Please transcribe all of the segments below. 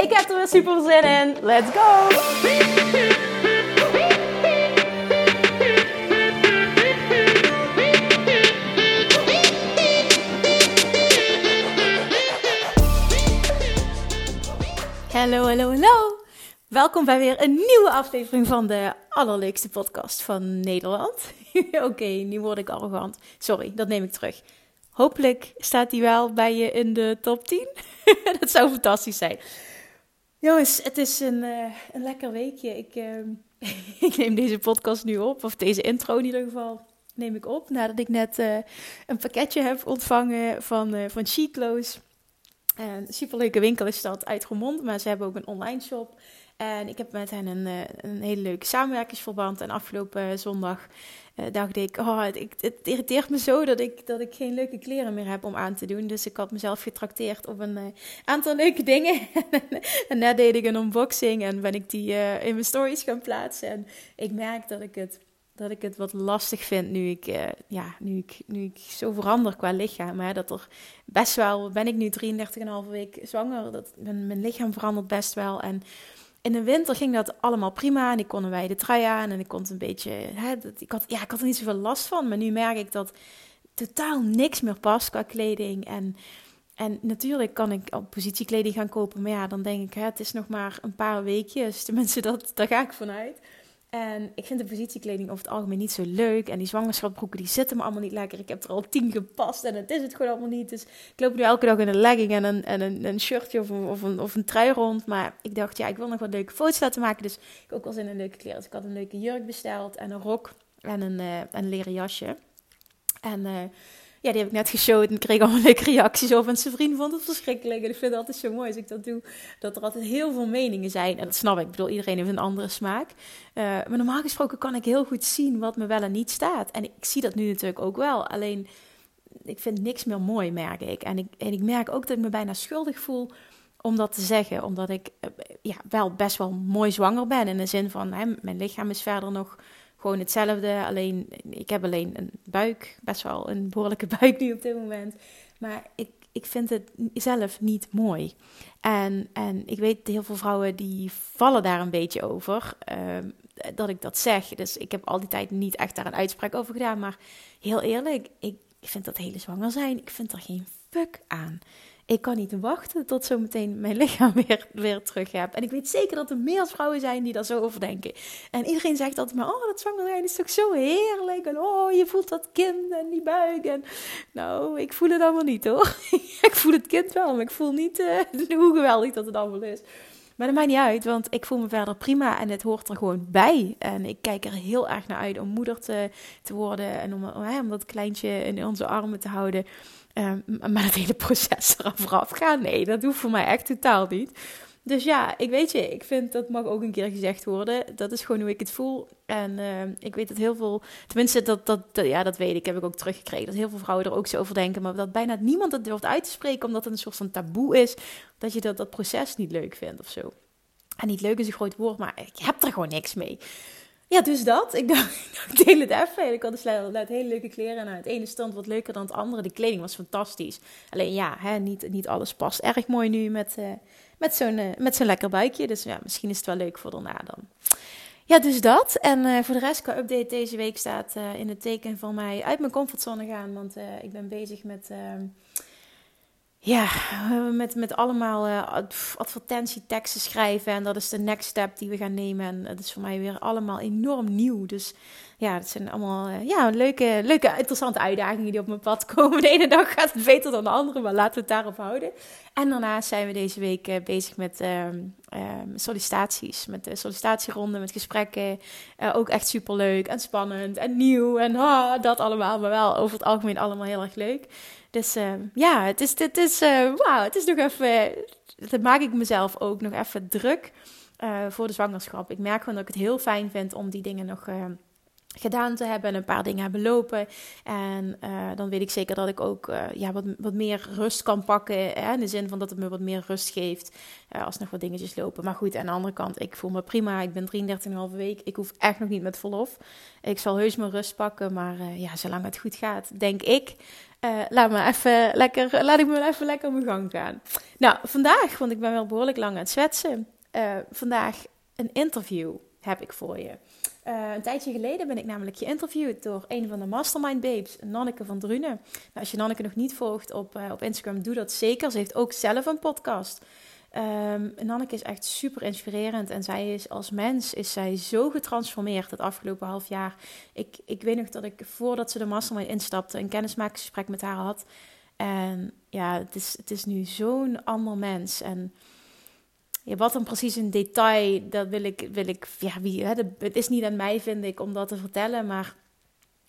Ik heb er weer super zin in. Let's go! Hallo, hallo, hallo. Welkom bij weer een nieuwe aflevering van de allerleukste podcast van Nederland. Oké, nu word ik arrogant. Sorry, dat neem ik terug. Hopelijk staat die wel bij je in de top 10. dat zou fantastisch zijn. Jongens, het is een, uh, een lekker weekje. Ik, uh, ik neem deze podcast nu op, of deze intro in ieder geval neem ik op. Nadat ik net uh, een pakketje heb ontvangen van, van Chiclo's. Een superleuke winkel is dat uit Remond, maar ze hebben ook een online shop. En ik heb met hen een, een hele leuke samenwerkingsverband. En afgelopen zondag uh, dacht ik, oh, het, het, irriteert me zo dat ik, dat ik geen leuke kleren meer heb om aan te doen. Dus ik had mezelf getrakteerd op een aantal leuke dingen. en net deed ik een unboxing en ben ik die in mijn stories gaan plaatsen. En ik merk dat ik het, dat ik het wat lastig vind nu ik, ja, nu ik, nu ik zo verander qua lichaam. Hè, dat er best wel, ben ik nu 33,5 week zwanger, dat mijn, mijn lichaam verandert best wel. En in de winter ging dat allemaal prima. En ik kon een wijde trui aan en ik kon een beetje. Hè, ik, had, ja, ik had er niet zoveel last van. Maar nu merk ik dat totaal niks meer past qua kleding. En, en natuurlijk kan ik op positiekleding gaan kopen. Maar ja, dan denk ik, hè, het is nog maar een paar weekjes. Tenminste, dat, daar ga ik vanuit. En ik vind de positiekleding over het algemeen niet zo leuk. En die zwangerschapsbroeken die zitten me allemaal niet lekker. Ik heb er al tien gepast en het is het gewoon allemaal niet. Dus ik loop nu elke dag in een legging en een, en een, een shirtje of een, of, een, of een trui rond. Maar ik dacht, ja, ik wil nog wat leuke foto's laten maken. Dus ik ook wel zin in leuke kleren. Dus ik had een leuke jurk besteld en een rok en een, uh, een leren jasje. En... Uh, ja, die heb ik net geshowd en kreeg allemaal leuke reacties over. En zijn vriend vond het verschrikkelijk. En ik vind het altijd zo mooi als ik dat doe. Dat er altijd heel veel meningen zijn. En dat snap ik. Ik bedoel, iedereen heeft een andere smaak. Uh, maar normaal gesproken kan ik heel goed zien wat me wel en niet staat. En ik zie dat nu natuurlijk ook wel. Alleen, ik vind niks meer mooi, merk ik. En ik, en ik merk ook dat ik me bijna schuldig voel om dat te zeggen. Omdat ik uh, ja, wel best wel mooi zwanger ben. In de zin van, hè, mijn lichaam is verder nog gewoon hetzelfde. Alleen, ik heb alleen een buik, best wel een behoorlijke buik nu op dit moment. Maar ik, ik vind het zelf niet mooi. En, en ik weet heel veel vrouwen die vallen daar een beetje over. Uh, dat ik dat zeg. Dus ik heb al die tijd niet echt daar een uitspraak over gedaan. Maar heel eerlijk, ik vind dat hele zwanger zijn, ik vind er geen fuck aan ik kan niet wachten tot zometeen mijn lichaam weer, weer terug heb. En ik weet zeker dat er meer vrouwen zijn die daar zo over denken. En iedereen zegt altijd maar, oh, dat zwanger zijn is toch zo heerlijk. En oh, je voelt dat kind en die buik. En nou, ik voel het allemaal niet hoor. ik voel het kind wel, maar ik voel niet uh, hoe geweldig dat het allemaal is. Maar dat maakt niet uit, want ik voel me verder prima en het hoort er gewoon bij. En ik kijk er heel erg naar uit om moeder te, te worden en om, om dat kleintje in onze armen te houden. Um, maar het hele proces eraf vooraf gaan, nee, dat hoeft voor mij echt totaal niet. Dus ja, ik weet je, ik vind dat mag ook een keer gezegd worden. Dat is gewoon hoe ik het voel. En uh, ik weet dat heel veel, tenminste, dat, dat, ja, dat weet ik, heb ik ook teruggekregen. Dat heel veel vrouwen er ook zo over denken. Maar dat bijna niemand het durft uit te spreken, omdat het een soort van taboe is. Dat je dat, dat proces niet leuk vindt of zo. En niet leuk is een groot woord, maar ik heb er gewoon niks mee. Ja, dus dat. Ik dacht, ik deel het even. Ik had dus net hele leuke kleren. En het ene stond wat leuker dan het andere. De kleding was fantastisch. Alleen ja, hè, niet, niet alles past erg mooi nu met, uh, met zo'n uh, met zo'n lekker buikje. Dus ja, misschien is het wel leuk voor daarna dan. Ja, dus dat. En uh, voor de rest, qua update deze week staat in het teken van mij uit mijn comfortzone gaan. Want ik ben bezig met ehm, ja, met, met allemaal uh, advertentieteksten schrijven. En dat is de next step die we gaan nemen. En dat is voor mij weer allemaal enorm nieuw. Dus ja, het zijn allemaal uh, ja, leuke, leuke, interessante uitdagingen die op mijn pad komen. De ene dag gaat het beter dan de andere, maar laten we het daarop houden. En daarnaast zijn we deze week uh, bezig met ehm, ehm, sollicitaties. Met de sollicitatieronde, met gesprekken. ook echt super leuk en spannend en nieuw. En dat allemaal, maar wel over het algemeen allemaal heel erg leuk. Dus uh, ja, het is, het is, uh, wow, het is nog even, dat maak ik mezelf ook nog even druk uh, voor de zwangerschap. Ik merk gewoon dat ik het heel fijn vind om die dingen nog gedaan te hebben en een paar dingen hebben lopen. En uh, dan weet ik zeker dat ik ook ja, wat, wat meer rust kan pakken. Hè, in de zin van dat het me wat meer rust geeft als nog wat dingetjes lopen. Maar goed, aan de andere kant, ik voel me prima. Ik ben 33,5 week. Ik hoef echt nog niet met verlof. Ik zal heus mijn rust pakken. Maar ja, zolang het goed gaat, denk ik. Laat, me even lekker, laat ik me even lekker mijn gang gaan. Nou, vandaag, want ik ben wel behoorlijk lang aan het zwetsen. vandaag een interview heb ik voor je. Uh, een tijdje geleden ben ik namelijk geïnterviewd door een van de Mastermind Babes, Nanneke van Drunen. Nou, als je Nanneke nog niet volgt op, uh, op Instagram, doe dat zeker. Ze heeft ook zelf een podcast. Um, Nanneke is echt super inspirerend en zij is als mens is zij zo getransformeerd het afgelopen half jaar. Ik, ik weet nog dat ik voordat ze de Mastermind instapte een kennismakingsgesprek met haar had. En ja, het is, het is nu zo'n ander mens. En ja, wat dan precies in detail, dat wil ik, wil ik ja, wie, hè, het is niet aan mij, vind ik, om dat te vertellen. Maar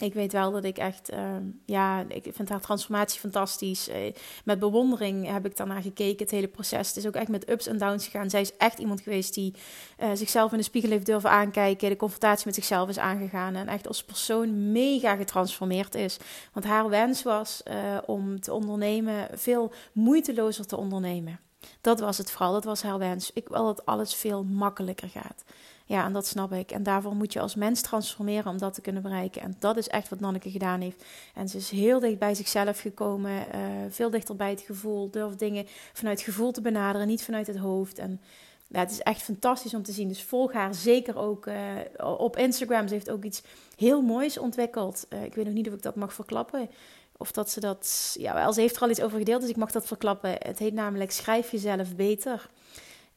ik weet wel dat ik echt, uh, ja, ik vind haar transformatie fantastisch. Uh, met bewondering heb ik daarnaar gekeken, het hele proces. Het is ook echt met ups en downs gegaan. Zij is echt iemand geweest die uh, zichzelf in de spiegel heeft durven aankijken, de confrontatie met zichzelf is aangegaan en echt als persoon mega getransformeerd is. Want haar wens was eh, om te ondernemen, veel moeitelozer te ondernemen. Dat was het vooral, dat was haar wens. Ik wil dat alles veel makkelijker gaat. Ja, en dat snap ik. En daarvoor moet je als mens transformeren om dat te kunnen bereiken. En dat is echt wat Nanneke gedaan heeft. En ze is heel dicht bij zichzelf gekomen. Uh, veel dichter bij het gevoel. Durft dingen vanuit gevoel te benaderen, niet vanuit het hoofd. En ja, het is echt fantastisch om te zien. Dus volg haar zeker ook uh, op Instagram. Ze heeft ook iets heel moois ontwikkeld. Uh, ik weet nog niet of ik dat mag verklappen. Of dat ze dat. Ja, ze heeft er al iets over gedeeld, dus ik mag dat verklappen. Het heet namelijk Schrijf jezelf beter.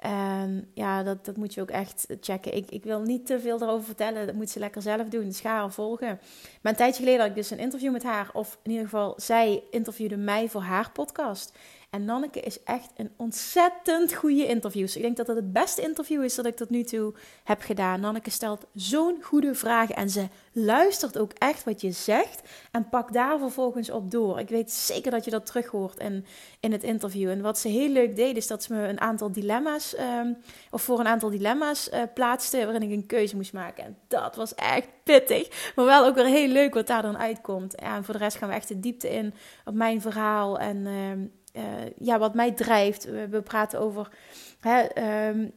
En ja, dat, dat moet je ook echt checken. Ik, ik wil niet te veel erover vertellen. Dat moet ze lekker zelf doen. Dus ga volgen. Maar een tijdje geleden had ik dus een interview met haar. Of in ieder geval, zij interviewde mij voor haar podcast. En Nanneke is echt een ontzettend goede interview. Ik denk dat dat het beste interview is dat ik tot nu toe heb gedaan. Nanneke stelt zo'n goede vragen en ze luistert ook echt wat je zegt en pak daar vervolgens op door. Ik weet zeker dat je dat terug hoort in, in het interview. En wat ze heel leuk deed, is dat ze me een aantal dilemma's, um, of voor een aantal dilemma's uh, plaatste waarin ik een keuze moest maken. En dat was echt pittig, maar wel ook weer heel leuk wat daar dan uitkomt. en voor de rest gaan we echt de diepte in op mijn verhaal en... Uh, uh, ja, wat mij drijft. We, praten over hè, um,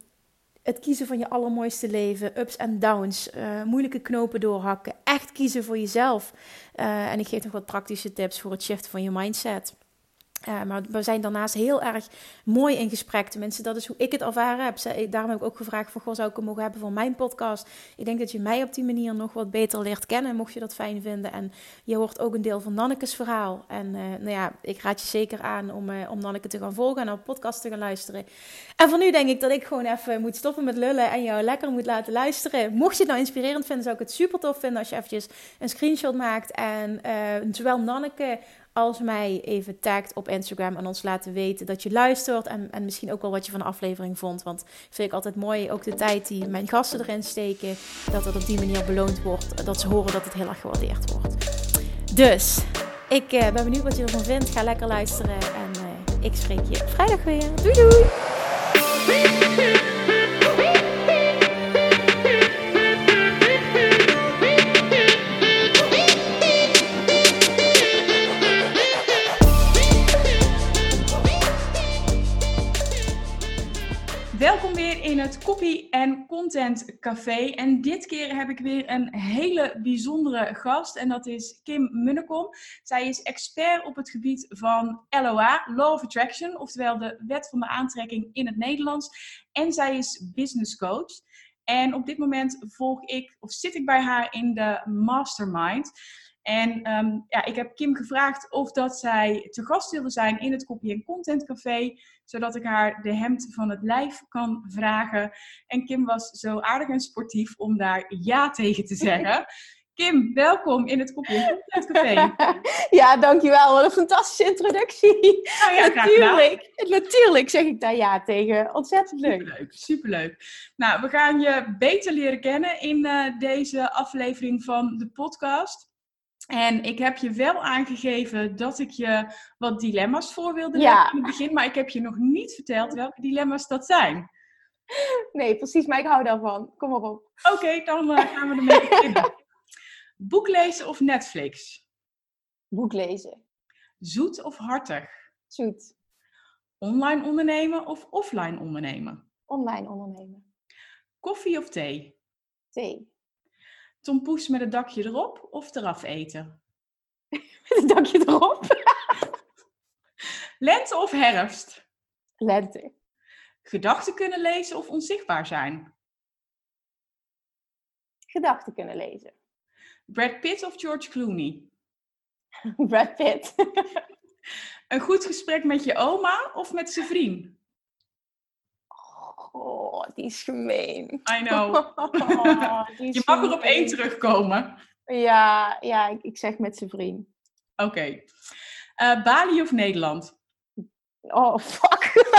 het kiezen van je allermooiste leven, ups en downs, uh, moeilijke knopen doorhakken, echt kiezen voor jezelf. Uh, en ik geef nog wat praktische tips voor het shiften van je mindset. Uh, maar we zijn daarnaast heel erg mooi in gesprek. Tenminste, dat is hoe ik het ervaren heb. Daarom heb ik ook gevraagd van, goh, zou ik hem mogen hebben voor mijn podcast? Ik denk dat je mij op die manier nog wat beter leert kennen, mocht je dat fijn vinden. En je hoort ook een deel van Nannekes verhaal. En uh, nou ja, ik raad je zeker aan om, uh, om Nanneke te gaan volgen en op podcast te gaan luisteren. En voor nu denk ik dat ik gewoon even moet stoppen met lullen en jou lekker moet laten luisteren. Mocht je het nou inspirerend vinden, zou ik het super tof vinden als je eventjes een screenshot maakt. En zowel Nanneke als mij even tagt op Instagram en ons laten weten dat je luistert. En, en misschien ook wel wat je van de aflevering vond. Want vind ik altijd mooi, ook de tijd die mijn gasten erin steken. Dat het op die manier beloond wordt. Dat ze horen dat het heel erg gewaardeerd wordt. Dus, ik uh, ben benieuwd wat je ervan vindt. Ga lekker luisteren. En uh, ik spreek je vrijdag weer. Doei doei! Het Copy en Content Café. En dit keer heb ik weer een hele bijzondere gast. En dat is Kim Munnekom. Zij is expert op het gebied van LOA, Law of Attraction. Oftewel de wet van de aantrekking in het Nederlands. En zij is business coach. En op dit moment volg ik, of zit ik bij haar in de mastermind. En um, ja, ik heb Kim gevraagd of dat zij te gast wilde zijn in het Copy Content Café, zodat ik haar de hemd van het lijf kan vragen. En Kim was zo aardig en sportief om daar ja tegen te zeggen. Kim, welkom in het Content Café. ja, dankjewel. Wat een fantastische introductie. Nou ja, natuurlijk, natuurlijk zeg ik daar ja tegen. Ontzettend leuk. Superleuk, superleuk. Nou, we gaan je beter leren kennen in uh, deze aflevering van de podcast. En ik heb je wel aangegeven dat ik je wat dilemma's voor wilde Ja. leggen in het begin, maar ik heb je nog niet verteld welke dilemma's dat zijn. Nee, precies, maar ik hou daarvan. Kom maar op. Oké, dan eh, gaan we ermee beginnen. Boek lezen of Netflix? Boek lezen. Zoet of hartig? Zoet. Online ondernemen of offline ondernemen? Online ondernemen. Koffie of thee? Thee. Tompoes met het dakje erop of eraf eten? Met een dakje erop. Lente of herfst? Lente. Gedachten kunnen lezen of onzichtbaar zijn? Gedachten kunnen lezen. Brad Pitt of George Clooney? Brad Pitt. Een goed gesprek met je oma of met zijn vriend? Oh, die is gemeen. I know. Oh, Je mag er op één terugkomen. Ja, ja ik, ik zeg met zijn vriend. Oké. Eh, Bali of Nederland? Oh, fuck.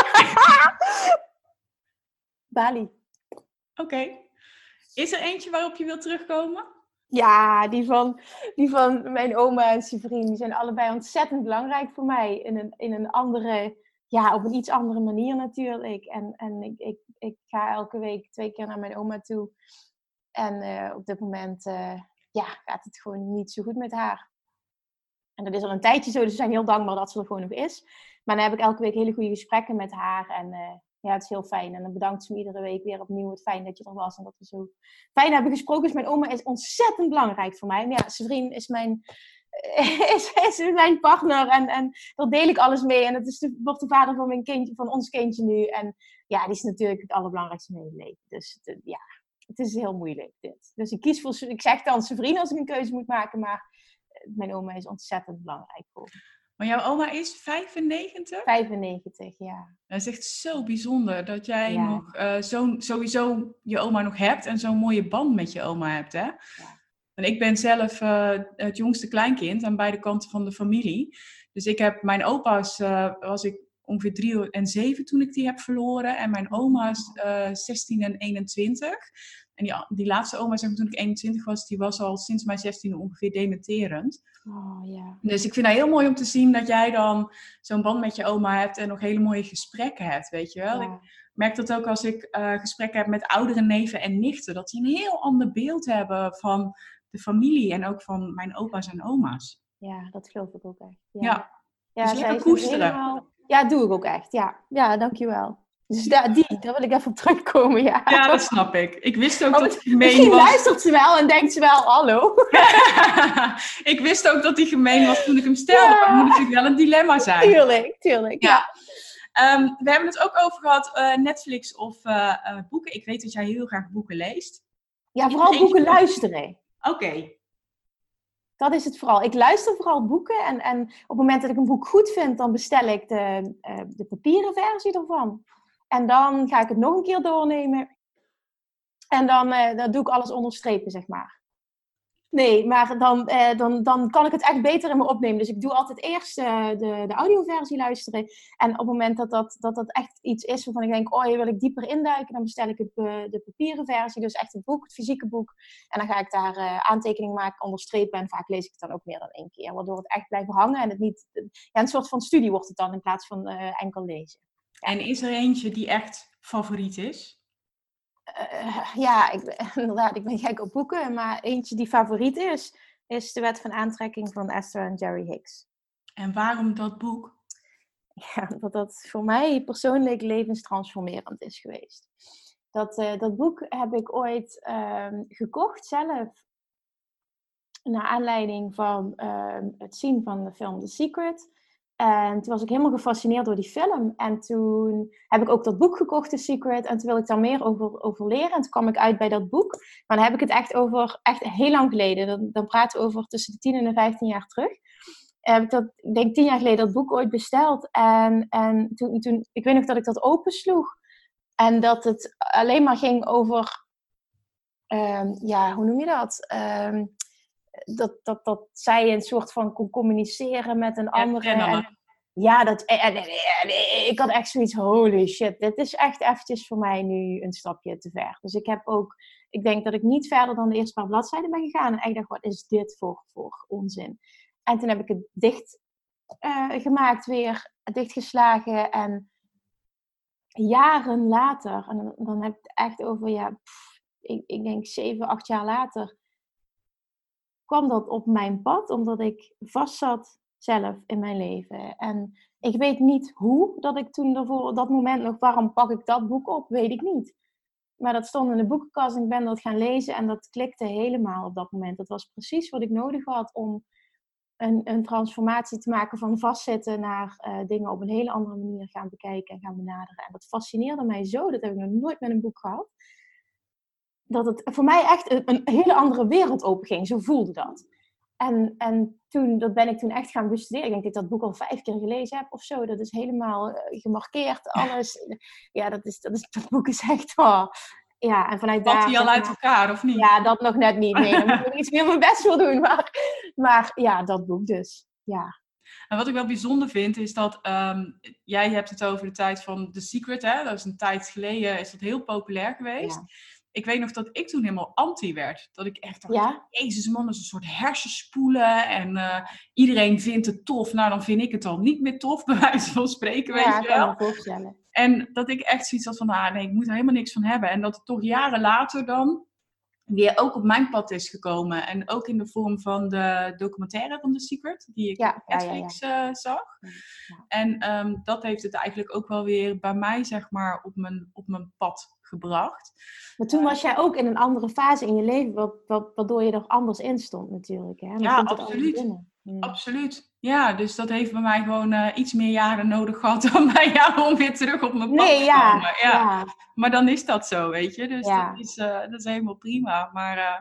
Bali. Oké. Is er eentje waarop je wilt terugkomen? Ja, die van, die van mijn oma en zijn vriend. Die zijn allebei ontzettend belangrijk voor mij. In een, in een andere, ja, op een iets andere manier natuurlijk. En, en ik, ik, ik ga elke week twee keer naar mijn oma toe. En eh, op dit moment eh, ja, gaat het gewoon niet zo goed met haar. En dat is al een tijdje zo, dus we zijn heel dankbaar dat ze er gewoon nog is. Maar dan heb ik elke week hele goede gesprekken met haar. En eh, ja, het is heel fijn. En dan bedankt ze me iedere week weer opnieuw. Het fijn dat je er was en dat we zo fijn hebben gesproken. Dus mijn oma is ontzettend belangrijk voor mij. Maar ja, zijn vriend is mijn, is, is mijn partner. En, en daar deel ik alles mee. En het is de, wordt de vader van, mijn kindje, van ons kindje nu. En ja, die is natuurlijk het allerbelangrijkste in mijn leven. Dus ja, het is heel moeilijk dit. Dus ik kies voor, ik zeg dan zijn vriend als ik een keuze moet maken. Maar eh, mijn oma is ontzettend belangrijk voor me. Maar jouw oma is 95? 95, ja. Dat is echt zo bijzonder dat jij Ja. nog eh, zo'n sowieso je oma nog hebt en zo'n mooie band met je oma hebt. Hè? En ik ben zelf eh, het jongste kleinkind aan beide kanten van de familie. Dus ik heb mijn opa's, eh, was ik ongeveer drie en zeven toen ik die heb verloren. En mijn oma's eh 16 en 21. En die, die laatste oma, zeg maar, toen ik 21 was, die was al sinds mijn 16 ongeveer dementerend. Oh. Dus ik vind het heel mooi om te zien dat jij dan zo'n band met je oma hebt en nog hele mooie gesprekken hebt, weet je wel. Ik merk dat ook als ik gesprekken heb met oudere neven en nichten, dat die een heel ander beeld hebben van de familie en ook van mijn opa's en oma's. Ja, dat geloof ik ook echt. Ja. ja Dus lekker nog koesteren. helemaal- Ja, doe ik ook echt. Ja, ja dankjewel. Dus daar, die, daar wil ik even op terugkomen, ja. Ja, dat snap ik. Ik wist ook Oh, dat hij gemeen Misschien was. luistert ze wel en denkt ze wel, hallo. ik wist ook dat hij gemeen was toen ik hem stelde. Ja. Maar moet natuurlijk wel een dilemma zijn. Tuurlijk, tuurlijk. Ja. Ja. Ehm, we hebben het ook over gehad, eh, Netflix of eh, eh, boeken. Ik weet dat jij heel graag boeken leest. ja, vooral boeken luisteren. Oké, Dat is het vooral. Ik luister vooral boeken en, en op het moment dat ik een boek goed vind, dan bestel ik de, eh, de papieren versie ervan. En dan ga ik het nog een keer doornemen. En dan, eh, dan doe ik alles onderstrepen, zeg maar. Nee, maar dan, eh, dan, dan kan ik het echt beter in me opnemen. Dus ik doe altijd eerst eh, de, de audioversie luisteren. En op het moment dat dat, dat dat echt iets is waarvan ik denk, oh, hier wil ik dieper induiken, dan bestel ik het, de papieren versie. Dus echt het boek, het fysieke boek. En dan ga ik daar eh, aantekeningen maken, onderstrepen. En vaak lees ik het dan ook meer dan één keer. Waardoor het echt blijft hangen en het niet... Ja, een soort van studie wordt het dan in plaats van enkel lezen. en is er eentje die echt favoriet is? Eh, ja, ik, inderdaad, ik ben gek op boeken. Maar eentje die favoriet is, is de wet van aantrekking van Esther en Jerry Hicks. En waarom dat boek? Ja, dat dat voor mij persoonlijk levenstransformerend is geweest. Dat, eh, dat boek heb ik ooit ehm, gekocht zelf. Naar aanleiding van ehm, het zien van de film The Secret. En toen was ik helemaal gefascineerd door die film. En toen heb ik ook dat boek gekocht, The Secret. En toen wilde ik daar meer over, over leren. En toen kwam ik uit bij dat boek. Maar dan heb ik het echt over, echt heel lang geleden. Dan, dan praten we over tussen de 10 en de 15 jaar terug. Heb ik dat, denk tien jaar geleden, dat boek ooit besteld. En, en toen, toen, ik weet nog dat ik dat opensloeg. En dat het alleen maar ging over, ehm, ja, hoe noem je dat? Ehm, dat, dat, dat zij een soort van kon communiceren met een andere. En, ja, dat, en, ik had echt zoiets, holy shit, dit is echt eventjes voor mij nu een stapje te ver. Dus ik heb ook ik denk dat ik niet verder dan de eerste paar bladzijden ben gegaan. En echt dacht, wat is dit voor, voor onzin? En toen heb ik het dicht uh, gemaakt weer, dichtgeslagen. En jaren later, en dan, dan heb ik het echt over, ja, ik, ik denk zeven, acht jaar later, kwam dat op mijn pad, omdat ik vast zat zelf in mijn leven. En ik weet niet hoe dat ik toen ervoor, dat moment nog, waarom pak ik dat boek op, weet ik niet. Maar dat stond in de boekenkast en ik ben dat gaan lezen en dat klikte helemaal op dat moment. Dat was precies wat ik nodig had om een, een transformatie te maken van vastzitten naar uh, dingen op een hele andere manier gaan bekijken en gaan benaderen. En dat fascineerde mij zo, dat heb ik nog nooit met een boek gehad. Dat het voor mij echt een, een hele andere wereld openging, zo voelde dat. En, en toen, dat ben ik toen echt gaan bestuderen. Ik denk dat ik dat boek al vijf keer gelezen heb of zo. Dat is helemaal uh, gemarkeerd, alles. Ja, dat, is, dat, is, dat boek is echt... Oh, ja, en vanuit daar... hij al uit elkaar, of niet? Ja, dat nog net niet. Nee, daar moet ik iets meer mijn best voor doen. Maar, maar ja, dat boek dus. Ja. En wat ik wel bijzonder vind, is dat um, jij hebt het over de tijd van The Secret. Hè? Dat is een tijd geleden, is dat heel populair geweest. Ja ik weet nog dat ik toen helemaal anti werd. Dat ik echt dacht, ja? jezus man, dat is een soort hersenspoelen. En uh, iedereen vindt het tof. Nou, dan vind ik het al niet meer tof, bij wijze van spreken, weet ja, je wel. Kan voorstellen. En dat ik echt zoiets had van, ah nee, ik moet er helemaal niks van hebben. En dat het toch jaren later dan weer ook op mijn pad is gekomen. En ook in de vorm van de documentaire van The Secret, die ik op Netflix uh, zag. En um, dat heeft het eigenlijk ook wel weer bij mij, zeg maar, op mijn, op mijn pad gebracht. Maar toen was jij ook in een andere fase in je leven, wat, waardoor je er anders in stond natuurlijk. Hè? ja, absoluut. Hmm. Absoluut. Ja, dus dat heeft bij mij gewoon uh, iets meer jaren nodig gehad dan bij jou om weer terug op mijn pad nee, te ja, komen. Ja. ja. Maar dan is dat zo, weet je. Dus ja. dat, is, uh, dat is helemaal prima. Maar uh,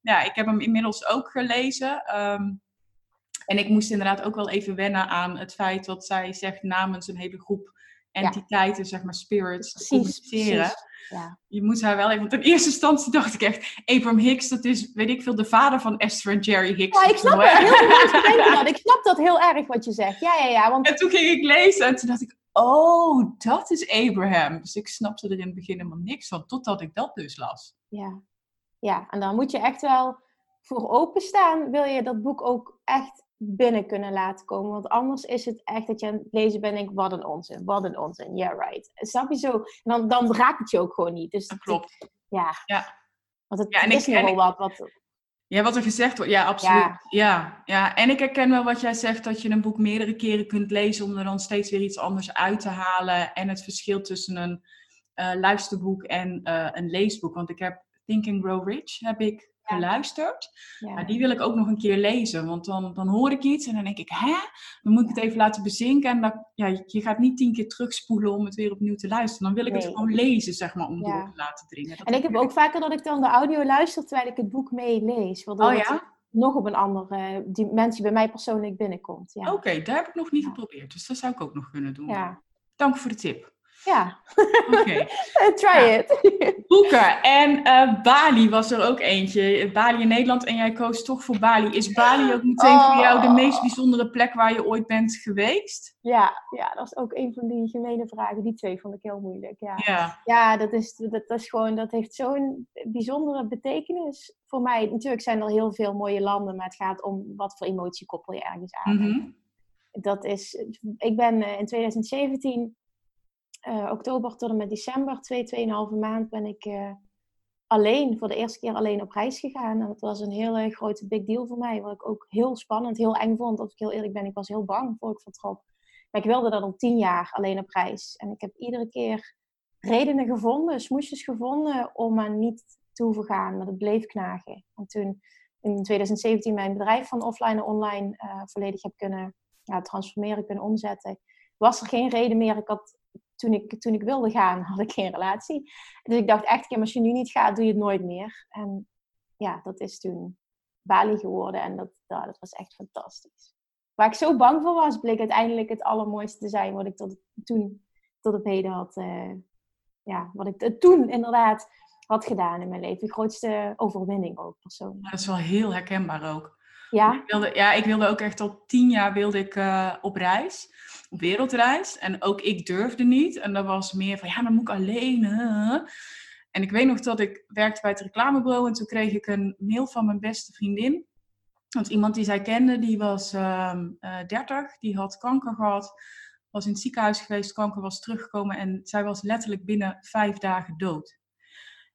ja, ik heb hem inmiddels ook gelezen. Um, en ik moest inderdaad ook wel even wennen aan het feit wat zij zegt namens een hele groep entiteiten, zeg maar spirits, te communiceren. Ja. Je moet haar wel even, want in eerste instantie dacht ik echt, Abraham Hicks, dat is, weet ik veel, de vader van Esther en Jerry Hicks. Ja, ik snap dat heel dat. Ik snap dat heel erg wat je zegt. Ja, ja, ja. Want... En toen ging ik lezen en toen dacht ik, oh, dat is Abraham. Dus ik snapte er in het begin helemaal niks van, totdat ik dat dus las. Ja, ja. en dan moet je echt wel voor openstaan, wil je dat boek ook echt binnen kunnen laten komen. Want anders is het echt dat je aan het lezen bent en denk wat een onzin, wat een onzin. Yeah, right. Snap je zo? En dan, dan raakt het je ook gewoon niet. Dus dat klopt. ja. ja. Want het ja, en is ik, nogal wat, wat... Ja, wat er gezegd wordt. Ja, absoluut. Ja. ja. Ja, en ik herken wel wat jij zegt, dat je een boek meerdere keren kunt lezen om er dan steeds weer iets anders uit te halen. En het verschil tussen een uh, luisterboek en uh, een leesboek. Want ik heb Think and Grow Rich, heb ik geluisterd. Ja. Maar die wil ik ook nog een keer lezen. Want dan, dan hoor ik iets en dan denk ik, hè? Dan moet ik het even laten bezinken. En dan, ja, je gaat niet tien keer terugspoelen om het weer opnieuw te luisteren. Dan wil ik het gewoon lezen, zeg maar, om door te laten dringen. Dat en ik heb ook vaker dat ik dan de audio luister terwijl ik het boek meelees. Oh ja? nog op een andere dimensie bij mij persoonlijk binnenkomt. Ja. Oké, daar heb ik nog niet geprobeerd. Dus dat zou ik ook nog kunnen doen. Ja. Dank voor de tip. Ja. Oké. Try it. Boeken. En uh, Bali was er ook eentje. Bali in Nederland en jij koos toch voor Bali. Is Bali ook meteen voor jou de oh. meest bijzondere plek waar je ooit bent geweest? Ja, ja, dat is ook een van die gemene vragen. Die twee vond ik heel moeilijk. Ja, ja. ja dat, is, dat, dat, is gewoon, dat heeft zo'n bijzondere betekenis voor mij. Natuurlijk zijn er heel veel mooie landen, maar het gaat om wat voor emotie koppel je ergens aan. Mm Dat is, ik ben eh, in 2017 uh, oktober tot en met december, twee, tweeënhalve maand, ben ik uh, alleen, voor de eerste keer alleen op reis gegaan. En dat was een hele grote big deal voor mij. Wat ik ook heel spannend, heel eng vond. Als ik heel eerlijk ben, ik was heel bang voor ik vertrok. Maar ik wilde dat al tien jaar alleen op reis. En ik heb iedere keer redenen gevonden, smoesjes gevonden om er niet te hoeven gaan. Maar het bleef knagen. En toen in 2017 mijn bedrijf van offline naar online volledig heb kunnen ja, transformeren, kunnen omzetten, was er geen reden meer. Ik had toen ik, toen ik wilde gaan, had ik geen relatie. Dus ik dacht echt, als je nu niet gaat, doe je het nooit meer. En ja, dat is toen Bali geworden. En dat, dat was echt fantastisch. Waar ik zo bang voor was, bleek uiteindelijk het allermooiste te zijn wat ik tot, toen tot op heden had. Uh, ja, wat ik toen inderdaad had gedaan in mijn leven. De grootste overwinning ook persoonlijk. dat is wel heel herkenbaar ook. Ja? Ik wilde, ja, ik wilde ook echt al tien jaar wilde ik, uh, op reis op wereldreis. En ook ik durfde niet. En dat was meer van, ja, dan moet ik alleen. En ik weet nog dat ik werkte bij het reclamebureau en toen kreeg ik een mail van mijn beste vriendin. Want iemand die zij kende, die was um, uh, 30, die had kanker gehad, was in het ziekenhuis geweest, kanker was teruggekomen en zij was letterlijk binnen vijf dagen dood.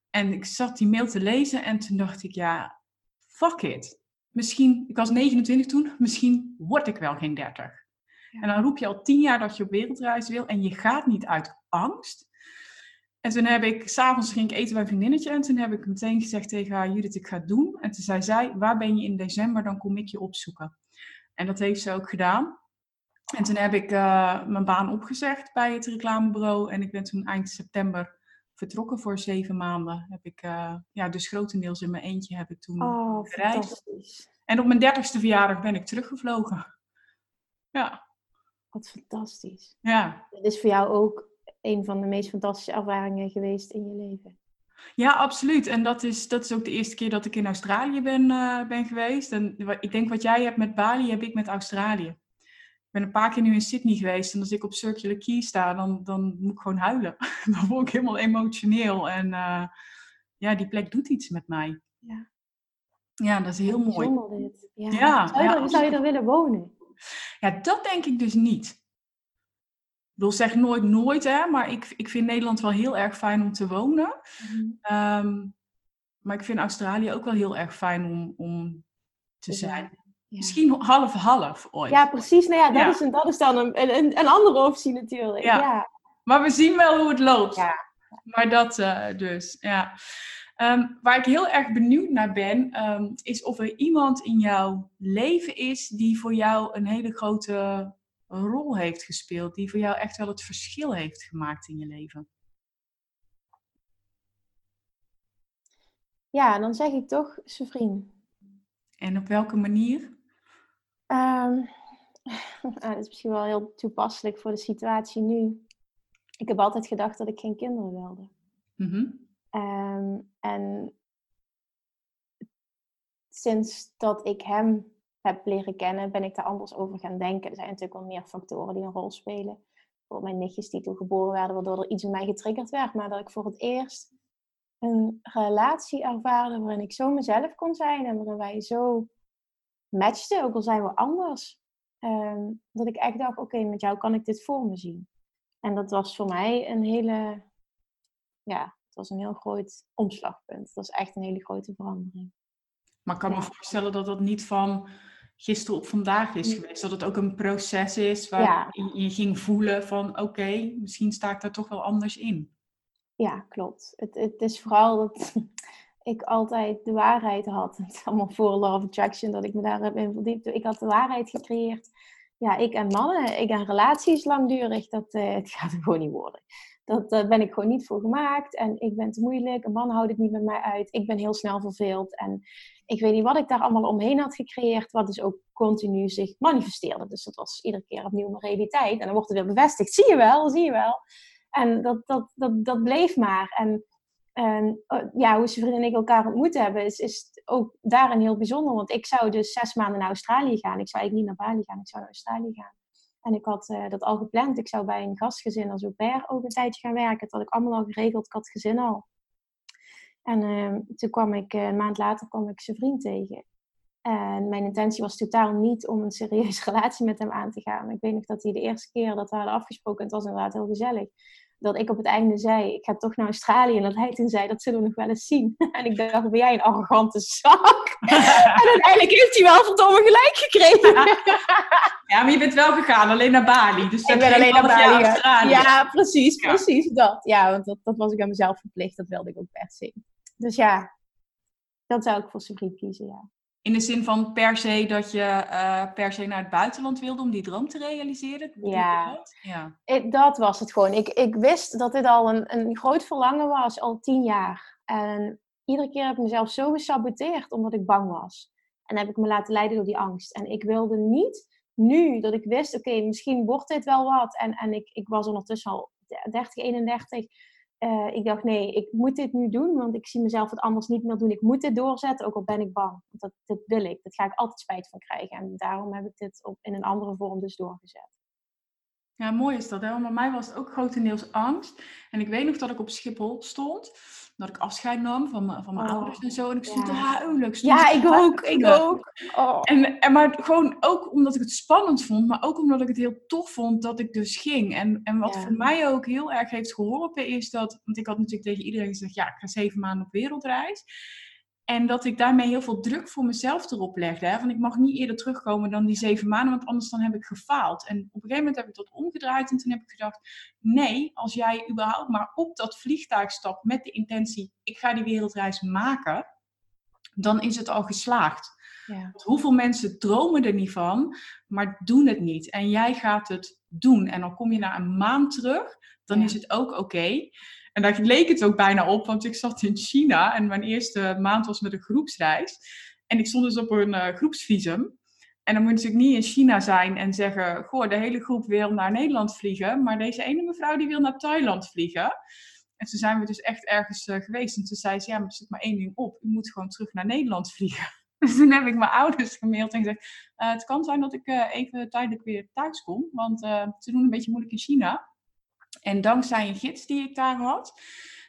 En ik zat die mail te lezen en toen dacht ik, ja, fuck it. Misschien, ik was 29 toen, misschien word ik wel geen 30. En dan roep je al tien jaar dat je op wereldreis wil en je gaat niet uit angst. En toen heb ik, s'avonds ging ik eten bij een vriendinnetje en toen heb ik meteen gezegd tegen haar, Judith, ik ga het doen. En toen zei zij, waar ben je in december, dan kom ik je opzoeken. En dat heeft ze ook gedaan. En toen heb ik uh, mijn baan opgezegd bij het reclamebureau en ik ben toen eind september vertrokken voor zeven maanden. Heb ik, uh, ja, dus grotendeels in mijn eentje heb ik toen oh, gereisd. En op mijn dertigste verjaardag ben ik teruggevlogen. Ja. Wat fantastisch. Ja. Dat is voor jou ook een van de meest fantastische ervaringen geweest in je leven. Ja, absoluut. En dat is, dat is ook de eerste keer dat ik in Australië ben, uh, ben geweest. En ik denk wat jij hebt met Bali, heb ik met Australië. Ik ben een paar keer nu in Sydney geweest. En als ik op Circular Quay sta, dan, dan moet ik gewoon huilen. dan word ik helemaal emotioneel. En uh, ja, die plek doet iets met mij. Ja, ja dat is heel mooi. Dit. Ja. ja. Zou, je er, zou je er willen wonen? Ja, dat denk ik dus niet. Ik wil zeg nooit nooit, hè, maar ik, ik vind Nederland wel heel erg fijn om te wonen. Mm um, maar ik vind Australië ook wel heel erg fijn om, om te zijn. Ja. Misschien half-half ooit. Ja, precies. Nou ja, dat, ja. Is, een, dat is dan een, een, een andere optie natuurlijk. Ja. ja. Maar we zien wel hoe het loopt. Ja. Maar dat uh, dus, ja. Um, waar ik heel erg benieuwd naar ben, um, is of er iemand in jouw leven is die voor jou een hele grote rol heeft gespeeld, die voor jou echt wel het verschil heeft gemaakt in je leven. Ja, dan zeg ik toch zijn vriend. En op welke manier? Um, dat is misschien wel heel toepasselijk voor de situatie nu. Ik heb altijd gedacht dat ik geen kinderen wilde. Mm -hmm. um, en sinds dat ik hem heb leren kennen, ben ik daar anders over gaan denken. Er zijn natuurlijk wel meer factoren die een rol spelen. Voor mijn nichtjes die toen geboren werden, waardoor er iets in mij getriggerd werd. Maar dat ik voor het eerst een relatie ervaarde waarin ik zo mezelf kon zijn en waarin wij zo matchten, ook al zijn we anders. Um, dat ik echt dacht, oké, met jou kan ik dit voor me zien. En dat was voor mij een hele, ja, het was een heel groot omslagpunt. Dat was echt een hele grote verandering. Maar ik kan me voorstellen dat dat niet van gisteren op vandaag is geweest. Dat het ook een proces is waar ja. je ging voelen van oké, okay, misschien sta ik daar toch wel anders in. Ja, klopt. Het, het is vooral dat ik altijd de waarheid had. Het is allemaal voor of Attraction dat ik me daar heb in verdiept. Ik had de waarheid gecreëerd. Ja, ik en mannen, ik en relaties langdurig, dat uh, het gaat gewoon niet worden. Dat ben ik gewoon niet voor gemaakt. En ik ben te moeilijk. Een man houdt het niet met mij uit. Ik ben heel snel verveeld. En ik weet niet wat ik daar allemaal omheen had gecreëerd, wat dus ook continu zich manifesteerde. Dus dat was iedere keer opnieuw mijn realiteit. En dan wordt het weer bevestigd. Zie je wel, zie je wel. En dat, dat, dat, dat bleef maar. En, oh, ja, hoe zijn vrienden en ik elkaar ontmoet hebben, is, is ook daarin heel bijzonder. Want ik zou dus zes maanden naar Australië gaan. Ik zou eigenlijk niet naar Bali gaan, ik zou naar Australië gaan. En ik had uh, dat al gepland. Ik zou bij een gastgezin als au pair ook een tijdje gaan werken. Dat had ik allemaal al geregeld. Ik had gezin al. En uh, toen kwam ik, uh, een maand later kwam ik zijn vriend tegen. En mijn intentie was totaal niet om een serieuze relatie met hem aan te gaan. Ik weet nog dat hij de eerste keer dat we hadden afgesproken, het was inderdaad heel gezellig, dat ik op het einde zei, ik ga toch naar Australië. En dat hij toen zei, dat zullen we nog wel eens zien. En ik dacht, ben jij een arrogante zak? en uiteindelijk heeft hij wel verdomme gelijk gekregen. ja, maar je bent wel gegaan, alleen naar Bali. Dus ik ben alleen naar Bali. Ja, precies, precies dat. Ja, want dat, dat was ik aan mezelf verplicht. Dat wilde ik ook per se. Dus ja, dat zou ik voor vriend kiezen, ja. In de zin van per se dat je uh, per se naar het buitenland wilde om die droom te realiseren? Ja, ja. Ik, dat was het gewoon. Ik, ik wist dat dit al een, een groot verlangen was, al tien jaar. En iedere keer heb ik mezelf zo gesaboteerd omdat ik bang was. En heb ik me laten leiden door die angst. En ik wilde niet nu dat ik wist, oké, okay, misschien wordt dit wel wat. En, en ik, ik was ondertussen al 30, 31 uh, ik dacht, nee, ik moet dit nu doen, want ik zie mezelf het anders niet meer doen. Ik moet dit doorzetten, ook al ben ik bang. Want dat, dat wil ik. Dat ga ik altijd spijt van krijgen. En daarom heb ik dit op, in een andere vorm dus doorgezet. Ja, mooi is dat. Hè? Bij mij was het ook grotendeels angst. En ik weet nog dat ik op Schiphol stond. Dat ik afscheid nam van, mijn- van mijn Oh, ouders en zo. En ik stond ja. te huilen. Ja, ik ook. Ik ook. Oh. En, en maar gewoon ook omdat ik het spannend vond, maar ook omdat ik het heel tof vond dat ik dus ging. En, en wat Ja. voor mij ook heel erg heeft geholpen is dat, want ik had natuurlijk tegen iedereen gezegd, ja, ik ga zeven maanden op wereldreis. En dat ik daarmee heel veel druk voor mezelf erop legde. Hè? Van ik mag niet eerder terugkomen dan die zeven maanden, want anders dan heb ik gefaald. En op een gegeven moment heb ik dat omgedraaid en toen heb ik gedacht, nee, als jij überhaupt maar op dat vliegtuig stapt met de intentie, ik ga die wereldreis maken, dan is het al geslaagd. Ja. Hoeveel mensen dromen er niet van, maar doen het niet. En jij gaat het doen. En dan kom je na een maand terug, dan Ja. is het ook oké. En daar leek het ook bijna op, want ik zat in China en mijn eerste maand was met een groepsreis. En ik stond dus op een eh, groepsvisum. En dan moet je natuurlijk niet in China zijn en zeggen: Goh, de hele groep wil naar Nederland vliegen, maar deze ene mevrouw die wil naar Thailand vliegen. En toen zijn we dus echt ergens eh, geweest. En toen zei ze: Ja, maar er zit maar één ding op. U moet gewoon terug naar Nederland vliegen. Dus toen heb ik mijn ouders gemaild en gezegd: "Eh, Het kan zijn dat ik eh, even tijdelijk weer thuis kom, want eh, ze doen een beetje moeilijk in China. En dankzij een gids die ik daar had,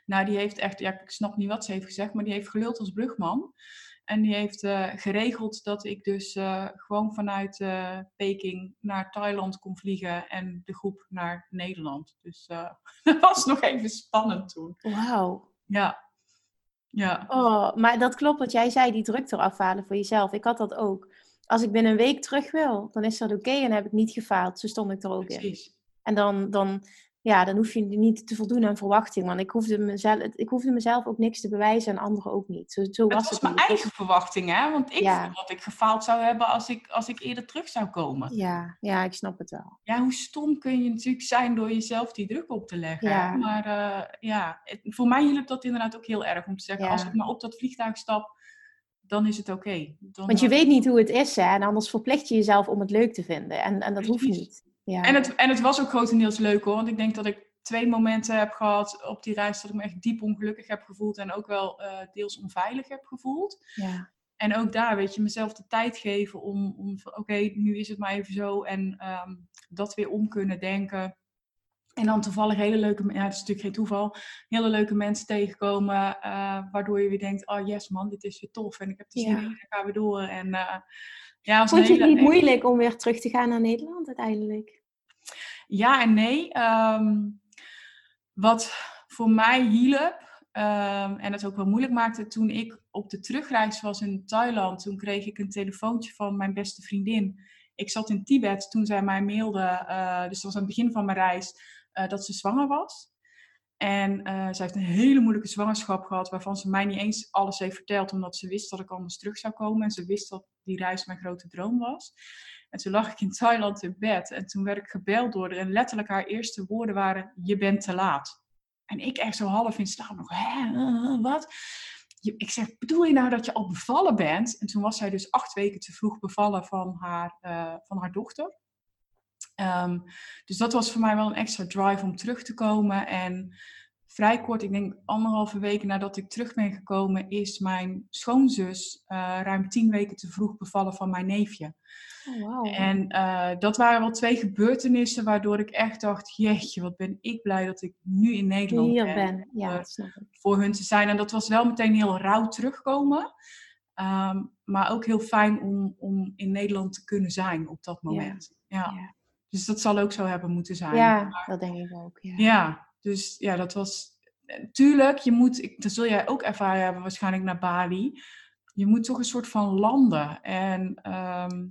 nou, die heeft echt, ja, ik snap niet wat ze heeft gezegd, maar die heeft geluld als brugman. En die heeft geregeld dat ik dus gewoon vanuit Peking naar Thailand kon vliegen en de groep naar Nederland. Dus dat was nog even spannend toen. Wauw. Ja. Ja. Oh, maar dat klopt wat jij zei, die druk eraf halen voor jezelf. Ik had dat ook. Als ik binnen een week terug wil, dan is dat oké en heb ik niet gefaald. Zo stond ik er ook in. Precies. En dan, dan, ja, dan hoef je niet te voldoen aan verwachting. Want ik hoefde, mezelf, ik hoefde mezelf ook niks te bewijzen en anderen ook niet. Zo, zo Het was het mijn niet. eigen verwachting, hè? Want ik Ja. vond dat ik gefaald zou hebben als ik, als ik eerder terug zou komen. Ja, ja, ik snap het wel. Ja, hoe stom kun je natuurlijk zijn door jezelf die druk op te leggen. Ja. Maar eh, ja, het- voor mij hielp dat inderdaad ook heel erg om te zeggen, Ja. als ik maar op dat vliegtuig stap, dan is het oké. Want je weet niet hoe het is, hè? En anders verplicht je jezelf om het leuk te vinden. En, en dat hoeft Precies. niet. Ja. En het, en het was ook grotendeels leuk hoor, want ik denk dat ik twee momenten heb gehad op die reis dat ik me echt diep ongelukkig heb gevoeld en ook wel eh, deels onveilig heb gevoeld. ja. En ook daar, weet je, mezelf de tijd geven om, om oké, nu is het maar even zo. En ehm, dat weer om kunnen denken. En dan toevallig hele leuke, ja, het is natuurlijk geen toeval, hele leuke mensen tegenkomen. eh, waardoor je weer denkt, oh yes man, dit is weer tof. En ik heb er zin Ja. in, dan gaan we door. En eh, ja, Vond je het hele- niet moeilijk om weer terug te gaan naar Nederland uiteindelijk? Ja en nee. Ehm, wat voor mij hielp ehm, en het ook wel moeilijk maakte toen ik op de terugreis was in Thailand, toen kreeg ik een telefoontje van mijn beste vriendin. Ik zat in Tibet toen zij mij mailde, eh, dus dat was aan het begin van mijn reis, eh, dat ze zwanger was. En eh zij heeft een hele moeilijke zwangerschap gehad, waarvan ze mij niet eens alles heeft verteld, omdat ze wist dat ik anders terug zou komen. En ze wist dat die reis mijn grote droom was. En toen lag ik in Thailand in bed en toen werd ik gebeld door haar. En letterlijk haar eerste woorden waren, je bent te laat. En ik echt zo half in slaap nog, hè, eh, wat? Je- Ik zeg, bedoel je nou dat je al bevallen bent? En toen was zij dus acht weken te vroeg bevallen van haar, van haar dochter. Ehm, dus dat was voor mij wel een extra drive om terug te komen. En vrij kort, ik denk anderhalve weken nadat ik terug ben gekomen, is mijn schoonzus eh, ruim tien weken te vroeg bevallen van mijn neefje. Oh, wauw. En eh, dat waren wel twee gebeurtenissen waardoor ik echt dacht, jeetje, wat ben ik blij dat ik nu in Nederland hier ben. ben. Ja, eh. Voor hun te zijn. En dat was wel meteen heel rauw terugkomen. Ehm, maar ook heel fijn om, om in Nederland te kunnen zijn op dat moment. Ja. Ja. Dus dat zal ook zo hebben moeten zijn. Ja, dat denk ik ook. Ja. Ja, dus ja, dat was. eh, Tuurlijk, je moet, ik- dat zul jij ook ervaren hebben, waarschijnlijk naar Bali. Je moet toch een soort van landen. En ehm,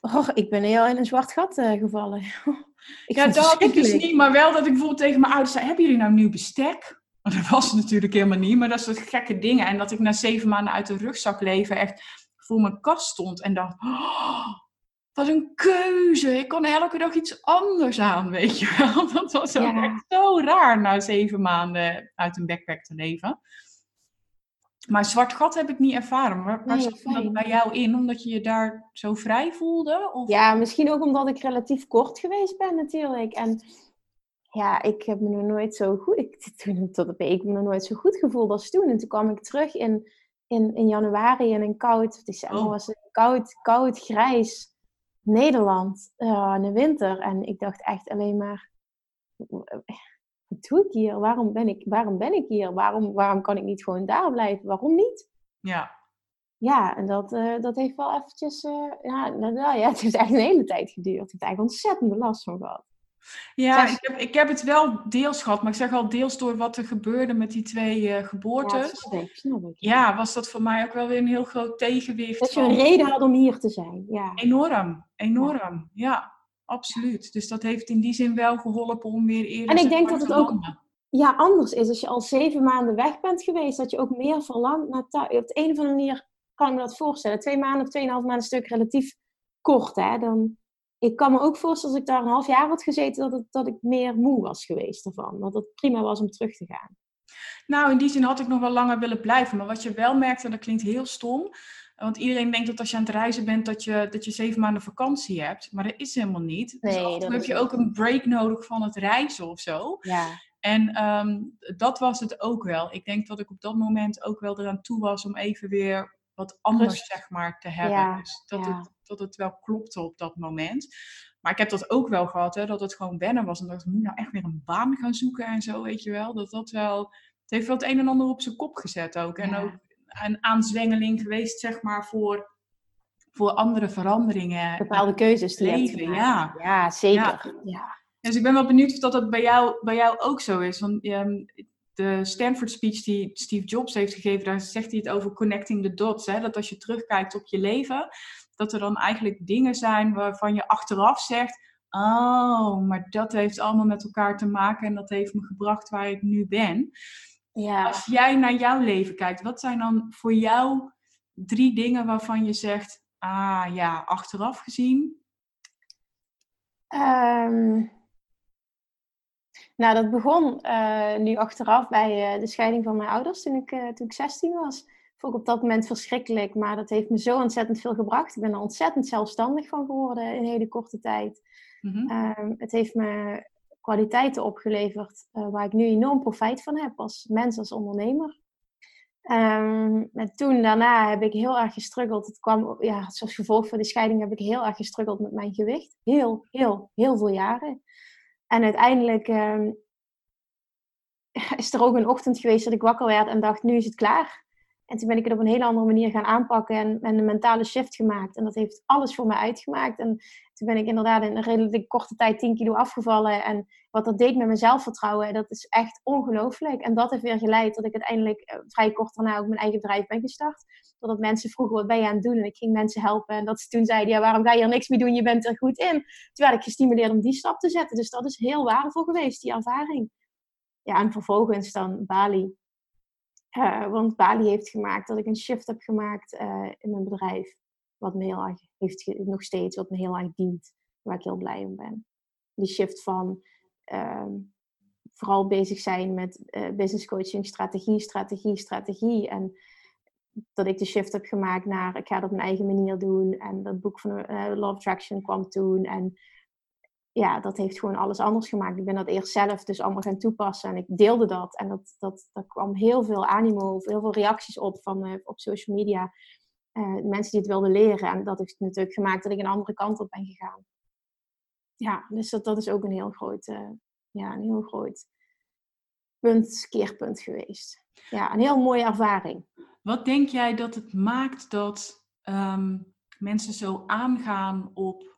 Och, ik ben heel in een zwart gat eh, gevallen. ik ja, dat ik dus niet, maar wel dat ik bijvoorbeeld tegen mijn ouders zei: Hebben jullie nou nieuw bestek? Dat was het natuurlijk helemaal niet, maar dat soort gekke dingen. En dat ik na zeven maanden uit de rugzak leven echt voor mijn kast stond en dacht: oh, Wat een keuze! Ik kan elke dag iets anders aan, weet je wel. Dat was ook Ja. echt zo raar na zeven maanden uit een backpack te leven. Maar zwart gat heb ik niet ervaren. Waar, waar Nee, zat dat bij jou in? Omdat je je daar zo vrij voelde? Of? Ja, misschien ook omdat ik relatief kort geweest ben natuurlijk. En ja, ik heb me nog nooit zo goed... Ik, toen, tot op ik heb me nog nooit zo goed gevoeld als toen. En toen kwam ik terug in, in, in januari in een koud... December Oh. was het koud, koud, grijs Nederland uh, in de winter. En ik dacht echt alleen maar, wat doe ik hier? Waarom ben ik, waarom ben ik hier? Waarom, waarom kan ik niet gewoon daar blijven? Waarom niet? Ja. Ja, en dat, uh, dat heeft wel eventjes, uh, ja, nou, ja, het heeft echt een hele tijd geduurd. Ik heb eigenlijk ontzettend last van gehad. Ja, ik heb, ik heb het wel deels gehad, maar ik zeg al deels door wat er gebeurde met die twee uh, geboortes. Ja, snap ik. Ja, was dat voor mij ook wel weer een heel groot tegenwicht. Dat je een reden had om hier te zijn. Ja. Enorm, enorm. Ja. absoluut. Dus dat heeft in die zin wel geholpen om weer eerder En ik denk dat het ook ja, anders is. Als je al zeven maanden weg bent geweest, dat je ook meer verlangt naar thuis. Op de een of andere manier kan ik me dat voorstellen. Twee maanden of tweeënhalf maanden stuk relatief kort, hè. Dan, ik kan me ook voorstellen, als ik daar een half jaar had gezeten, dat, het, dat ik meer moe was geweest ervan. Dat het prima was om terug te gaan. Nou, in die zin had ik nog wel langer willen blijven. Maar wat je wel merkt, en dat klinkt heel stom, want iedereen denkt dat als je aan het reizen bent, dat je, dat je zeven maanden vakantie hebt. Maar dat is helemaal niet. Dus nee, dus heb je ook een break nodig van het reizen of zo. Ja. En um, dat was het ook wel. Ik denk dat ik op dat moment ook wel eraan toe was om even weer wat anders, zeg maar, te hebben. Ja, dus dat, Het, dat het wel klopte op dat moment. Maar ik heb dat ook wel gehad, hè, dat het gewoon wennen was. En dat ik moet nou echt weer een baan gaan zoeken en zo, weet je wel. Dat dat wel... Het heeft wel het een en ander op zijn kop gezet ook. En ook een aanzwengeling geweest, zeg maar, voor, voor andere veranderingen. Bepaalde keuzes die leven, ja. Ja, zeker. Ja. Dus ik ben wel benieuwd of dat, dat bij, jou, bij jou ook zo is. Want um, de Stanford speech die Steve Jobs heeft gegeven, daar zegt hij het over connecting the dots. Hè? Dat als je terugkijkt op je leven, dat er dan eigenlijk dingen zijn waarvan je achteraf zegt, oh, maar dat heeft allemaal met elkaar te maken en dat heeft me gebracht waar ik nu ben. Ja. Als jij naar jouw leven kijkt, wat zijn dan voor jou drie dingen waarvan je zegt, ah ja, achteraf gezien? Um, nou, dat begon uh, nu achteraf bij uh, de scheiding van mijn ouders toen ik, uh, toen ik 16 was. Vond ik op dat moment verschrikkelijk, maar dat heeft me zo ontzettend veel gebracht. Ik ben er ontzettend zelfstandig van geworden in een hele korte tijd. Mm -hmm. het heeft me kwaliteiten opgeleverd waar ik nu enorm profijt van heb als mens, als ondernemer. Um, en toen daarna heb ik heel erg gestruggeld. Het kwam, ja, zoals gevolg van de scheiding heb ik heel erg gestruggeld met mijn gewicht. Heel, heel, heel veel jaren. En uiteindelijk um, is er ook een ochtend geweest dat ik wakker werd en dacht, nu is het klaar. En toen ben ik het op een hele andere manier gaan aanpakken en, en een mentale shift gemaakt. En dat heeft alles voor mij uitgemaakt. En toen ben ik inderdaad in een redelijk korte tijd 10 kilo afgevallen. En wat dat deed met mijn zelfvertrouwen, dat is echt ongelooflijk. En dat heeft weer geleid dat ik uiteindelijk eh, vrij kort daarna ook mijn eigen bedrijf ben gestart. Doordat mensen vroegen, wat ben je aan het doen? En ik ging mensen helpen. En dat ze toen zeiden, ja, waarom ga je er niks mee doen? Je bent er goed in. Toen werd ik gestimuleerd om die stap te zetten. Dus dat is heel waardevol geweest, die ervaring. Ja, en vervolgens dan Bali. Uh, want Bali heeft gemaakt dat ik een shift heb gemaakt uh, in mijn bedrijf. Wat me heel erg heeft, nog steeds, wat me heel erg dient. Waar ik heel blij om ben. Die shift van uh, vooral bezig zijn met uh, business coaching, strategie, strategie, strategie. En dat ik de shift heb gemaakt naar ik ga het op mijn eigen manier doen. En dat boek van Love Attraction kwam toen. En ja, dat heeft gewoon alles anders gemaakt. Ik ben dat eerst zelf dus allemaal gaan toepassen en ik deelde dat. En dat, dat, dat kwam heel veel animo, heel veel reacties op van, uh, op social media. Uh, mensen die het wilden leren. En dat heeft natuurlijk gemaakt dat ik een andere kant op ben gegaan. Ja, dus dat, dat is ook een heel groot, uh, ja, een heel groot punt, keerpunt geweest. Ja, een heel mooie ervaring. Wat denk jij dat het maakt dat um, mensen zo aangaan op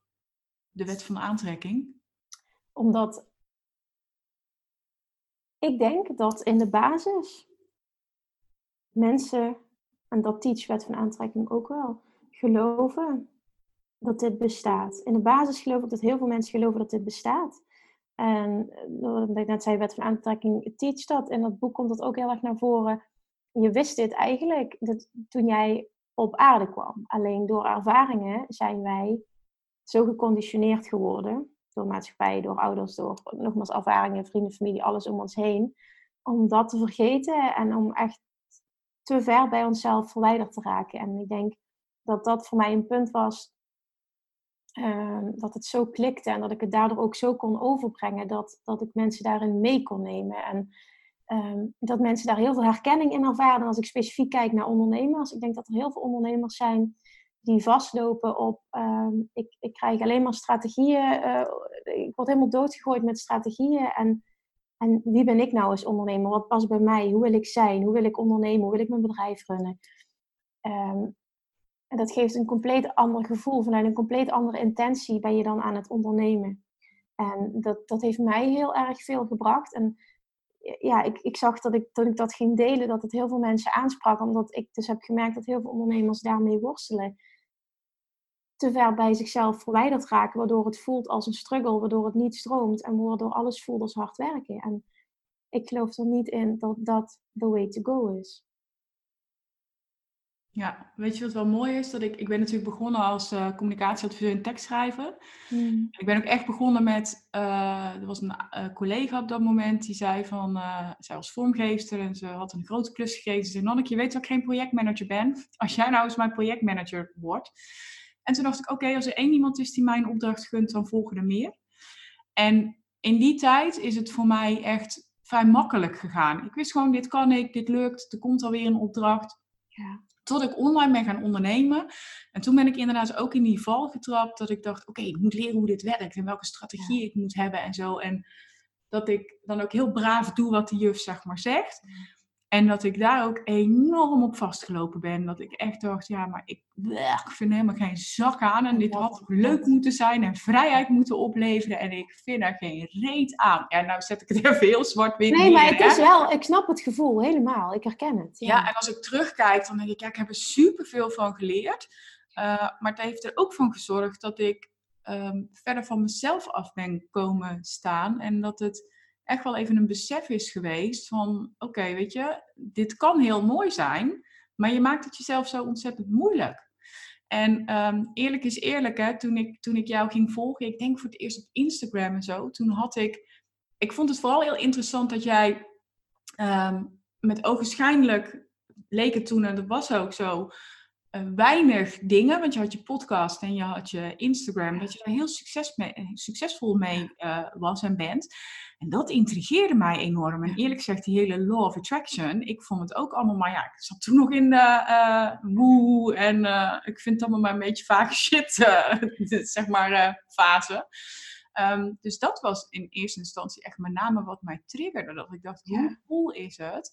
de wet van aantrekking? Omdat ik denk dat in de basis mensen, en dat teach wet van aantrekking ook wel, geloven dat dit bestaat. In de basis geloof ik dat heel veel mensen geloven dat dit bestaat. En wat ik net zei, wet van aantrekking teach dat. In dat boek komt dat ook heel erg naar voren. Je wist dit eigenlijk dat toen jij op aarde kwam. Alleen door ervaringen zijn wij zo geconditioneerd geworden. Door maatschappij, door ouders, door nogmaals ervaringen, vrienden, familie, alles om ons heen. Om dat te vergeten en om echt te ver bij onszelf verwijderd te raken. En ik denk dat dat voor mij een punt was. Ehm, dat het zo klikte en dat ik het daardoor ook zo kon overbrengen. Dat, dat ik mensen daarin mee kon nemen. En ehm, dat mensen daar heel veel herkenning in ervaren. Als ik specifiek kijk naar ondernemers. Ik denk dat er heel veel ondernemers zijn die vastlopen op, ehm, ik, ik krijg alleen maar strategieën, uh, ik word helemaal doodgegooid met strategieën en, en wie ben ik nou als ondernemer? Wat past bij mij? Hoe wil ik zijn? Hoe wil ik ondernemen? Hoe wil ik mijn bedrijf runnen? Ehm, en dat geeft een compleet ander gevoel, vanuit een compleet andere intentie ben je dan aan het ondernemen. En dat, dat heeft mij heel erg veel gebracht. En ja, ik, ik zag dat ik, dat ik dat ging delen, dat het heel veel mensen aansprak. Omdat ik dus heb gemerkt dat heel veel ondernemers daarmee worstelen. Te ver bij zichzelf verwijderd raken, waardoor het voelt als een struggle, waardoor het niet stroomt en waardoor alles voelt als hard werken. En ik geloof er niet in dat dat the way to go is. Ja, weet je wat wel mooi is? Dat ik, ik ben natuurlijk begonnen als uh, communicatieadviseur en tekstschrijver. Mm. Ik ben ook echt begonnen met, uh, er was een uh, collega op dat moment die zei van, zij was vormgeefster en ze had een grote klus gegeven. Ze zei, Nonneke, je weet dat ik geen projectmanager ben. Als jij nou eens mijn projectmanager wordt. En toen dacht ik, oké, als er één iemand is die mij een opdracht gunt, dan volgen er meer. En in die tijd is het voor mij echt vrij makkelijk gegaan. Ik wist gewoon, dit kan ik, dit lukt, er komt alweer een opdracht. Ja. Tot ik online ben gaan ondernemen. En toen ben ik inderdaad ook in die val getrapt. Dat ik dacht, oké, ik moet leren hoe dit werkt. En welke strategie ik moet hebben en zo. En dat ik dan ook heel braaf doe wat de juf zeg maar zegt. En dat ik daar ook enorm op vastgelopen ben. Dat ik echt dacht, ja, maar ik, ik vind helemaal geen zak aan. En dit had leuk moeten zijn en vrijheid moeten opleveren. En ik vind er geen reet aan. Ja, nou zet ik het even heel zwart-wit Nee, maar het is wel, ik snap het gevoel helemaal. Ik herken het. Ja. ja, en als ik terugkijk, dan denk ik, ja, ik heb er superveel van geleerd. Uh, maar het heeft er ook van gezorgd dat ik um, verder van mezelf af ben komen staan. En dat het echt wel even een besef is geweest van, oké, weet je, dit kan heel mooi zijn, maar je maakt het jezelf zo ontzettend moeilijk. En ehm, eerlijk is eerlijk, hè, toen, ik, toen ik jou ging volgen, ik denk voor het eerst op Instagram en zo, toen had ik, ik vond het vooral heel interessant dat jij um, met ogenschijnlijk leek het toen, en dat was ook zo, weinig dingen, want je had je podcast en je had je Instagram, dat je daar heel succes mee, succesvol mee uh, was en bent. En dat intrigeerde mij enorm. En eerlijk gezegd, die hele law of attraction, ik vond het ook allemaal, maar ja, ik zat toen nog in de uh, woe en uh, ik vind het allemaal maar een beetje vaak shit, zeg maar, fase. Um, dus dat was in eerste instantie echt met name wat mij triggerde. Dat ik dacht, hoe cool is het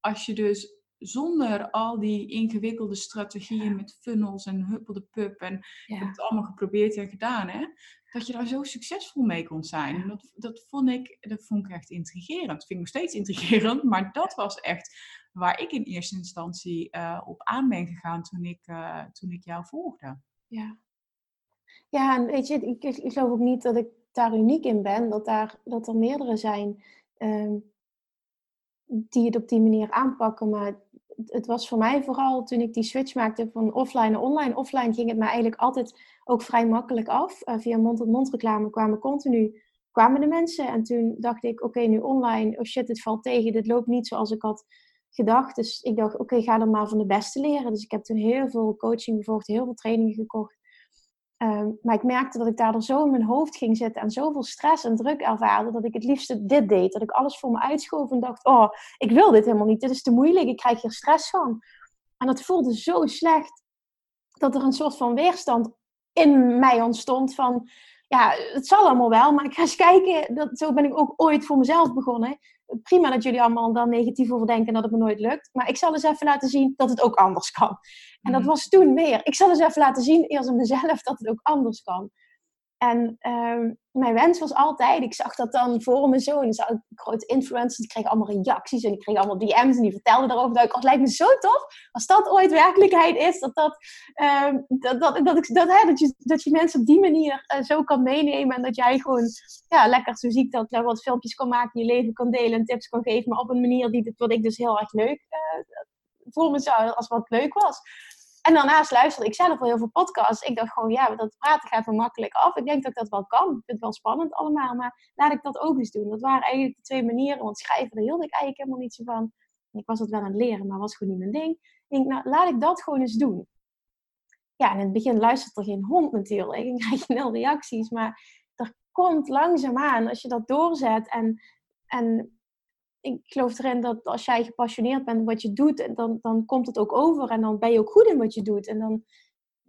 als je dus zonder al die ingewikkelde strategieën met funnels en huppelde pup en ik heb het allemaal geprobeerd en gedaan, hè, dat je daar zo succesvol mee kon zijn. Dat, dat, vond ik, dat vond ik echt intrigerend. Dat vind ik nog steeds intrigerend, maar dat was echt waar ik in eerste instantie uh, op aan ben gegaan toen ik, uh, toen ik jou volgde. Ja. Ja, en weet je, ik, ik geloof ook niet dat ik daar uniek in ben, dat, daar, dat er meerdere zijn um, die het op die manier aanpakken. Maar het was voor mij vooral toen ik die switch maakte van offline naar online. Offline ging het mij eigenlijk altijd ook vrij makkelijk af. Uh, via mond-tot-mond reclame kwamen continu kwamen de mensen. En toen dacht ik, oké, nu online, oh shit, dit valt tegen. Dit loopt niet zoals ik had gedacht. Dus ik dacht, oké, ga dan maar van de beste leren. Dus ik heb toen heel veel coaching gevolgd, heel veel trainingen gekocht. Um, maar ik merkte dat ik daardoor zo in mijn hoofd ging zitten en zoveel stress en druk ervaarde dat ik het liefst dit deed. Dat ik alles voor me uitschoof en dacht, oh, ik wil dit helemaal niet. Dit is te moeilijk, ik krijg hier stress van. En dat voelde zo slecht dat er een soort van weerstand in mij ontstond van, ja, het zal allemaal wel, maar ik ga eens kijken. Dat, zo ben ik ook ooit voor mezelf begonnen. Prima dat jullie allemaal dan negatief over denken dat het me nooit lukt. Maar ik zal eens even laten zien dat het ook anders kan. En dat mhm. was toen meer. Ik zal eens even laten zien, eerst aan mezelf, dat het ook anders kan. En um, mijn wens was altijd, ik zag dat dan voor me zo, en dan zag grote influencers, die kregen allemaal reacties en die kregen allemaal DM's en die vertelden daarover. Dat ik, oh, lijkt me zo tof, als dat ooit werkelijkheid is, dat, dat, um, dat, dat, dat, ik, dat, hè, dat, je, dat je mensen op die manier uh, zo kan meenemen en dat jij gewoon ja, lekker, zo zie ik dat, uh, wat filmpjes kan maken, je leven kan delen en tips kan geven, maar op een manier die, wat ik dus heel erg leuk uh, voor me zou, als wat leuk was. En daarnaast luisterde ik zelf al heel veel podcasts. Ik dacht gewoon, ja, dat praten gaat wel makkelijk af. Ik denk dat ik dat wel kan. Ik vind het wel spannend allemaal, maar laat ik dat ook eens doen. Dat waren eigenlijk de twee manieren, want schrijven, daar hield ik eigenlijk helemaal niet zo van. Ik was het wel aan het leren, maar was gewoon niet mijn ding. Ik denk, nou, laat ik dat gewoon eens doen. Ja, en in het begin luistert er geen hond natuurlijk. En krijg nul reacties, maar er komt langzaamaan, als je dat doorzet en, en ik geloof erin dat als jij gepassioneerd bent wat je doet, dan, dan komt het ook over en dan ben je ook goed in wat je doet. En dan,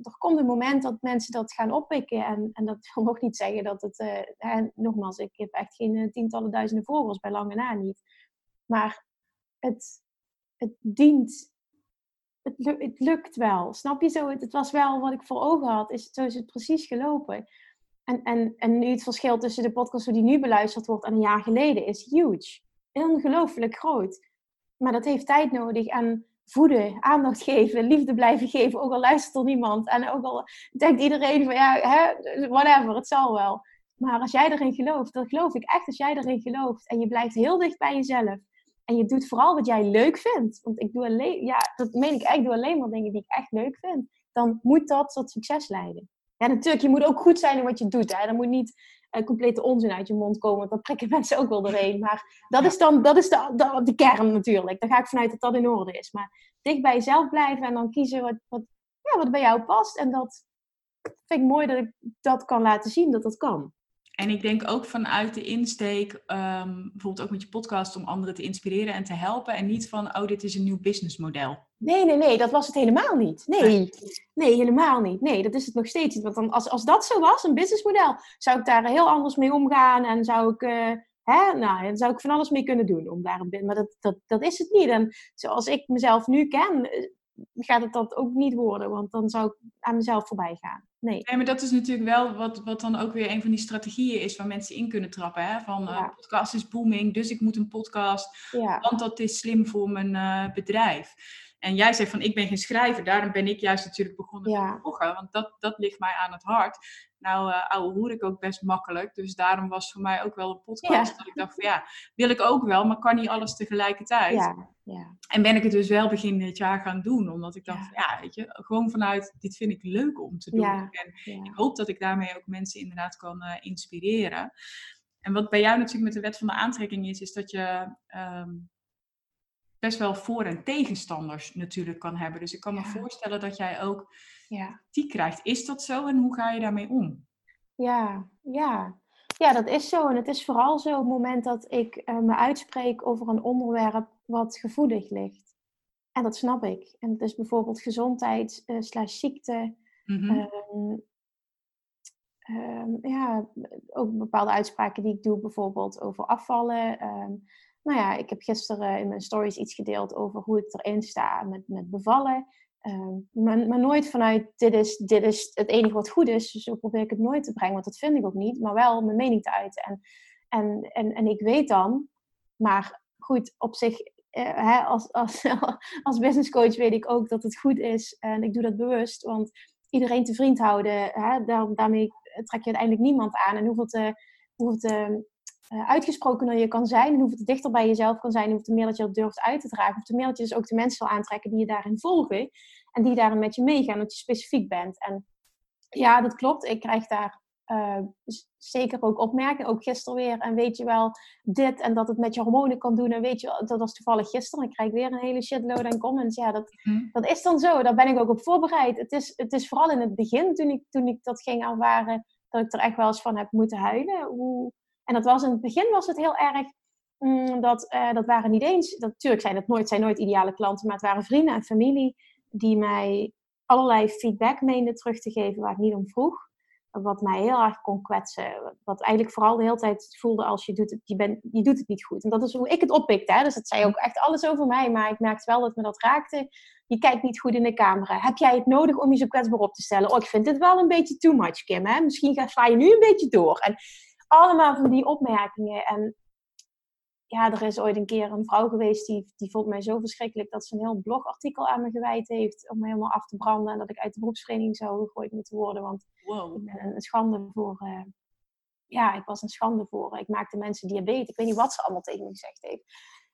er komt een moment dat mensen dat gaan oppikken. En, en dat wil nog niet zeggen dat het... Uh, nogmaals, ik heb echt geen tientallen duizenden volgers, bij lange na niet. Maar het, het dient... Het, lukt wel. Snap je zo? Het, het was wel wat ik voor ogen had. Is, zo is het precies gelopen. En, en, en nu het verschil tussen de podcast die nu beluisterd wordt en een jaar geleden is huge. Ongelooflijk groot. Maar dat heeft tijd nodig en voeden, aandacht geven, liefde blijven geven, ook al luistert er niemand. En ook al denkt iedereen van ja, hè, whatever, het zal wel. Maar als jij erin gelooft, dan geloof ik echt als jij erin gelooft en je blijft heel dicht bij jezelf. En je doet vooral wat jij leuk vindt. Want ik doe alleen, ja, dat meen ik echt, ik doe alleen maar dingen die ik echt leuk vind. Dan moet dat tot succes leiden. Ja, natuurlijk, je moet ook goed zijn in wat je doet. Hè. Dan moet niet uh, complete onzin uit je mond komen, want dat prikken mensen ook wel doorheen. Maar dat is dan dat is de, de, de, kern natuurlijk. Daar ga ik vanuit dat dat in orde is. Maar dicht bij jezelf blijven en dan kiezen wat, wat, ja, wat bij jou past. En dat vind ik mooi dat ik dat kan laten zien, dat dat kan. En ik denk ook vanuit de insteek, um, bijvoorbeeld ook met je podcast, om anderen te inspireren en te helpen. En niet van, oh, dit is een nieuw businessmodel. Nee, nee, nee, dat was het helemaal niet. Nee, nee, helemaal niet. Nee, dat is het nog steeds niet. Want dan, als, als dat zo was, een businessmodel, zou ik daar heel anders mee omgaan. En zou ik, uh, hè, nou, dan zou ik van alles mee kunnen doen. Om daar een, maar dat, dat, dat is het niet. En zoals ik mezelf nu ken, eh, gaat het dat ook niet worden. Want dan zou ik aan mezelf voorbij gaan. Nee. nee, maar dat is natuurlijk wel wat, wat dan ook weer een van die strategieën is waar mensen in kunnen trappen. Hè? Van uh, podcast is booming, dus ik moet een podcast, ja. want dat is slim voor mijn uh, bedrijf. En jij zegt van ik ben geen schrijver, daarom ben ik juist natuurlijk begonnen ja. met bloggen, want dat, dat ligt mij aan het hart. Nou, uh, ouwe hoor ik ook best makkelijk, dus daarom was voor mij ook wel een podcast dat ik dacht van ja, wil ik ook wel, maar kan niet alles tegelijkertijd. Ja. Ja. En ben ik het dus wel begin dit jaar gaan doen, omdat ik dacht, ja, weet je, gewoon vanuit dit vind ik leuk om te doen. En ik hoop dat ik daarmee ook mensen inderdaad kan uh, inspireren. En wat bij jou natuurlijk met de wet van de aantrekking is, is dat je um, best wel voor- en tegenstanders natuurlijk kan hebben. Dus ik kan me voorstellen dat jij ook ja. die krijgt. Is dat zo en hoe ga je daarmee om? Ja, ja. ja, dat is zo. En het is vooral zo op het moment dat ik uh, me uitspreek over een onderwerp wat gevoelig ligt. En dat snap ik. En het is bijvoorbeeld gezondheid uh, slash ziekte. Mm ja, ook bepaalde uitspraken die ik doe, bijvoorbeeld over afvallen. Um, nou ja, ik heb gisteren in mijn stories iets gedeeld over hoe ik erin sta met, met bevallen. Ehm, maar, nooit vanuit dit is, dit is het enige wat goed is. Dus zo probeer ik het nooit te brengen, want dat vind ik ook niet. Maar wel mijn mening te uiten. En, en, en, en ik weet dan, maar goed, op zich, eh, hè, als, als, als business coach weet ik ook dat het goed is. En ik doe dat bewust, want iedereen te vriend houden, hè, daar, daarmee trek je uiteindelijk niemand aan. En hoeveel te, hoeveel te uitgesprokener je kan zijn, en hoeveel te dichter bij jezelf kan zijn, hoeveel te meer dat je dat durft uit te dragen, hoeveel te meer dat je dus ook de mensen wil aantrekken die je daarin volgen en die daarin met je meegaan, dat je specifiek bent. En ja, dat klopt. Ik krijg daar uh, zeker ook opmerkingen, ook gisteren weer. En weet je wel, dit en dat het met je hormonen kan doen. En weet je wel, dat was toevallig gisteren. Ik krijg weer een hele shitload aan comments. Ja, dat, mhm. dat is dan zo. Daar ben ik ook op voorbereid. Het is, het is vooral in het begin, toen ik, toen ik dat ging ervaren, dat ik er echt wel eens van heb moeten huilen. Hoe, en dat was in het begin was het heel erg. Mm, dat, uh, dat waren niet eens. Dat, natuurlijk zijn het nooit, zijn nooit ideale klanten, maar het waren vrienden en familie die mij allerlei feedback meenden terug te geven waar ik niet om vroeg. Wat mij heel erg kon kwetsen. Wat eigenlijk vooral de hele tijd voelde als je doet het, je, bent, je doet het niet goed. En dat is hoe ik het oppikte. Hè? Dus dat zei ook echt alles over mij. Maar ik merkte wel dat me dat raakte. Je kijkt niet goed in de camera. Heb jij het nodig om je zo kwetsbaar op te stellen? Oh, ik vind dit wel een beetje too much, Kim. Hè? Misschien ga, je nu een beetje door. En allemaal van die opmerkingen. En ja, er is ooit een keer een vrouw geweest die, die vond mij zo verschrikkelijk dat ze een heel blogartikel aan me gewijd heeft om me helemaal af te branden en dat ik uit de beroepsvereniging zou gegooid moeten worden. Want ik ben een, schande voor. Uh, ja, ik was een schande voor. Ik maakte mensen diabetes. Ik weet niet wat ze allemaal tegen me gezegd heeft.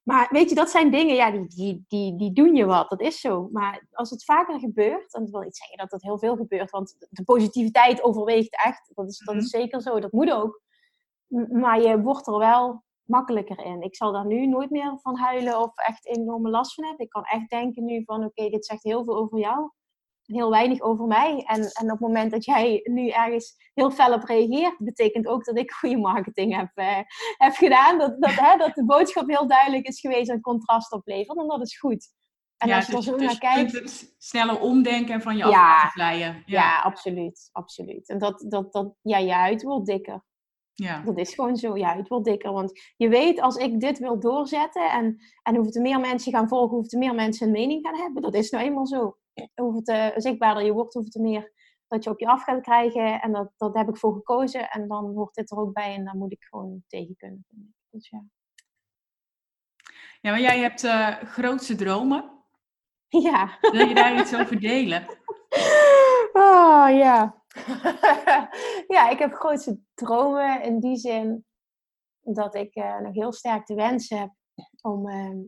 Maar weet je, dat zijn dingen, ja, die, die, die, die doen je wat. Dat is zo. Maar als het vaker gebeurt, en dat wil niet zeggen dat het heel veel gebeurt, want de positiviteit overweegt echt. Dat is, dat is mhm. zeker zo. Dat moet ook. Maar je wordt er wel makkelijker in. Ik zal daar nu nooit meer van huilen of echt enorme last van hebben. Ik kan echt denken nu van oké, dit zegt heel veel over jou. Heel weinig over mij. En, en op het moment dat jij nu ergens heel fel op reageert, betekent ook dat ik goede marketing heb, eh, heb gedaan. Dat, dat, hè, dat de boodschap heel duidelijk is geweest en contrast oplevert. En dat is goed. En ja, als je dus, er zo dus naar kijkt... het sneller omdenken en van je Ja. af vleien. Ja, absoluut. absoluut. En dat, dat, dat, ja, je huid wordt dikker. Ja. Dat is gewoon zo. Ja, het wordt dikker. Want je weet, als ik dit wil doorzetten en, en hoeveel meer mensen gaan volgen, hoeveel meer mensen een mening gaan hebben. Dat is nou eenmaal zo. Hoeveel te zichtbaarder je wordt, hoeveel te meer dat je op je af gaat krijgen. En dat, dat heb ik voor gekozen. En dan hoort dit er ook bij en daar moet ik gewoon tegen kunnen. Dus ja. ja, maar jij hebt eh, grootste dromen. Ja. Wil je daar iets over delen? Oh ja. ja, ik heb grootste dromen in die zin dat ik eh, nog heel sterk de wens heb om ehm,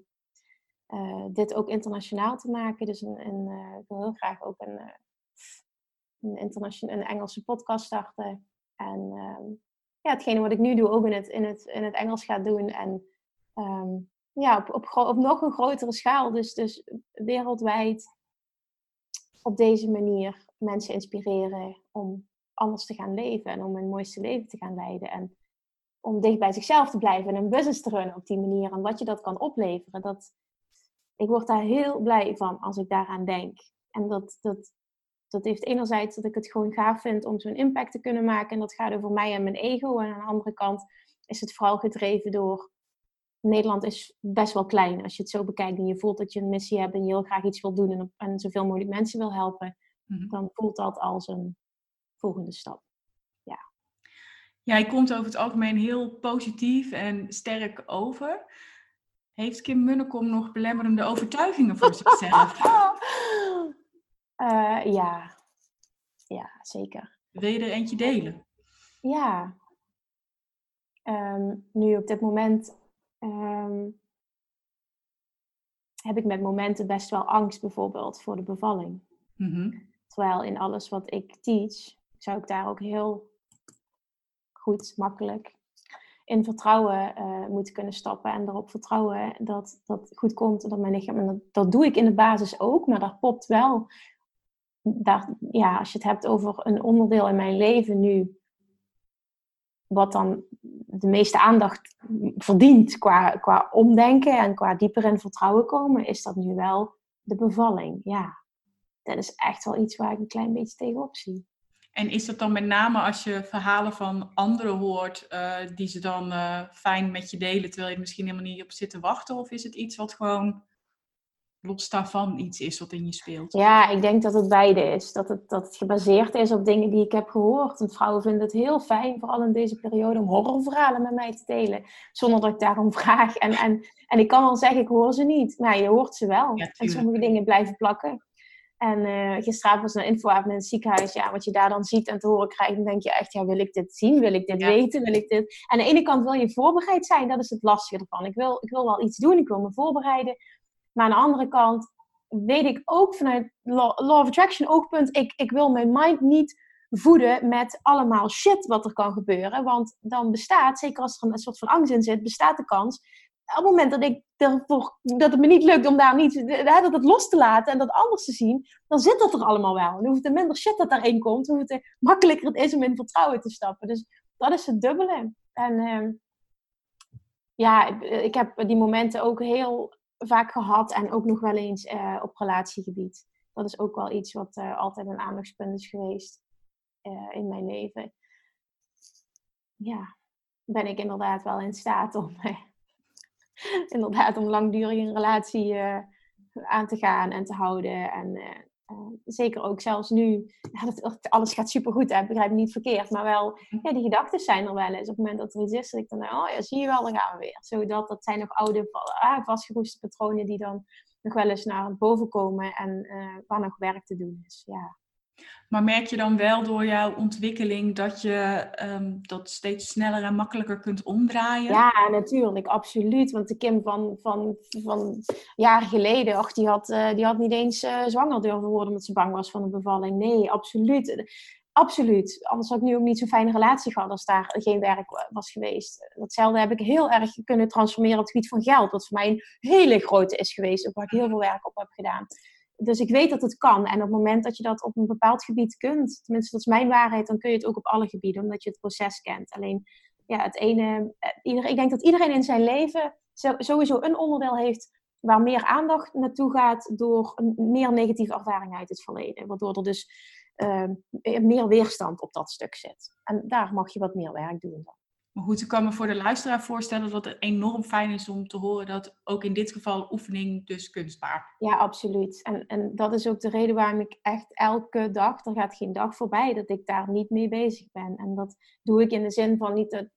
eh, dit ook internationaal te maken. Dus een, eh, ik wil heel graag ook een, een, internation- een Engelse podcast starten. En ehm, ja, hetgene wat ik nu doe ook in het, in het, in het Engels ga doen. En ehm, ja, op, op, op nog een grotere schaal. Dus, dus wereldwijd op deze manier mensen inspireren om anders te gaan leven en om hun mooiste leven te gaan leiden. En om dicht bij zichzelf te blijven en een business te runnen op die manier. En wat je dat kan opleveren. Dat, ik word daar heel blij van als ik daaraan denk. En dat, dat, dat heeft enerzijds dat ik het gewoon gaaf vind om zo'n impact te kunnen maken. En dat gaat over mij en mijn ego. En aan de andere kant is het vooral gedreven door... Nederland is best wel klein als je het zo bekijkt. En je voelt dat je een missie hebt en je heel graag iets wil doen. En, en zoveel mogelijk mensen wil helpen. Mhm. Dan voelt dat als een volgende stap. Jij komt over het algemeen heel positief en sterk over. Heeft Kim Munnekom nog belemmerende overtuigingen voor zichzelf? Eh, ja. ja, zeker. Wil je er eentje delen? Ja. Ehm, nu op dit moment ehm, heb ik met momenten best wel angst bijvoorbeeld voor de bevalling. Mhm. Terwijl in alles wat ik teach, zou ik daar ook heel goed, makkelijk in vertrouwen eh, moeten kunnen stappen. En erop vertrouwen dat dat goed komt en dat mijn lichaam... En dat, doe ik in de basis ook, maar daar popt wel... Daar, ja, als je het hebt over een onderdeel in mijn leven nu... wat dan de meeste aandacht verdient qua, qua omdenken... en qua dieper in vertrouwen komen... is dat nu wel de bevalling, ja dat is echt wel iets waar ik een klein beetje tegenop zie. En is dat dan met name als je verhalen van anderen hoort, eh, die ze dan eh, fijn met je delen, terwijl je er misschien helemaal niet op zit te wachten? Of is het iets wat gewoon los daarvan iets is wat in je speelt? Ja, ik denk dat het beide is. Dat het, dat het gebaseerd is op dingen die ik heb gehoord. En vrouwen vinden het heel fijn, vooral in deze periode, om horrorverhalen met mij te delen. Zonder dat ik daarom vraag. En, en, en ik kan wel zeggen, ik hoor ze niet. Maar je hoort ze wel. Ja, en sommige dingen blijven plakken. En eh gisteravond was een infoavond in het ziekenhuis. Ja, wat je daar dan ziet en te horen krijgt, dan denk je echt, ja, wil ik dit zien? Wil ik dit Ja. weten? Wil ik dit? Aan de ene kant wil je voorbereid zijn, dat is het lastige ervan. Ik wil, ik wil wel iets doen, ik wil me voorbereiden. Maar aan de andere kant weet ik ook vanuit Law, law of Attraction oogpunt, ik, ik wil mijn mind niet voeden met allemaal shit wat er kan gebeuren. Want dan bestaat, zeker als er een soort van angst in zit, bestaat de kans op het moment dat, ik dat het me niet lukt om daar niet, dat het los te laten en dat anders te zien, dan zit dat er allemaal wel. En hoe het minder shit dat daarin komt, hoe het makkelijker het is om in vertrouwen te stappen. Dus dat is het dubbele. En ehm, ja, ik, heb die momenten ook heel vaak gehad en ook nog wel eens eh, op relatiegebied. Dat is ook wel iets wat eh, altijd een aandachtspunt is geweest eh, in mijn leven. Ja, ben ik inderdaad wel in staat om, inderdaad, om langdurig een relatie eh, aan te gaan en te houden. En eh, eh, zeker ook zelfs nu, ja, dat, alles gaat supergoed, hè, begrijp me niet verkeerd. Maar wel, ja, die gedachten zijn er wel eens. Op het moment dat er iets is, dat ik dan, oh ja, zie je wel, dan gaan we weer. Zodat, dat zijn nog oude, ah, vastgeroeste patronen die dan nog wel eens naar boven komen en waar nog werk te doen is. Ja. Maar merk je dan wel door jouw ontwikkeling dat je ehm, dat steeds sneller en makkelijker kunt omdraaien? Ja, natuurlijk, absoluut. Want de Kim van, van, van jaren geleden, ach, die, had, eh, die had niet eens eh, zwanger durven worden omdat ze bang was van een bevalling. Nee, absoluut. Absoluut. Anders had ik nu ook niet zo'n fijne relatie gehad als daar geen werk wa- was geweest. Datzelfde heb ik heel erg kunnen transformeren op het gebied van geld. Wat voor mij een hele grote is geweest. Waar ik heel veel werk op heb gedaan. Dus ik weet dat het kan. En op het moment dat je dat op een bepaald gebied kunt, tenminste dat is mijn waarheid, dan kun je het ook op alle gebieden, omdat je het proces kent. Alleen, ja, het ene, eh, ieder, ik denk dat iedereen in zijn leven sowieso een onderdeel heeft waar meer aandacht naartoe gaat door een meer negatieve ervaringen uit het verleden. Waardoor er dus ehm, meer weerstand op dat stuk zit. En daar mag je wat meer werk doen dan. Maar goed, ik kan me voor de luisteraar voorstellen dat het enorm fijn is om te horen dat ook in dit geval oefening dus kunstbaar. Ja, absoluut. En, en dat is ook de reden waarom ik echt elke dag, er gaat geen dag voorbij, dat ik daar niet mee bezig ben. En dat doe ik in de zin van niet dat,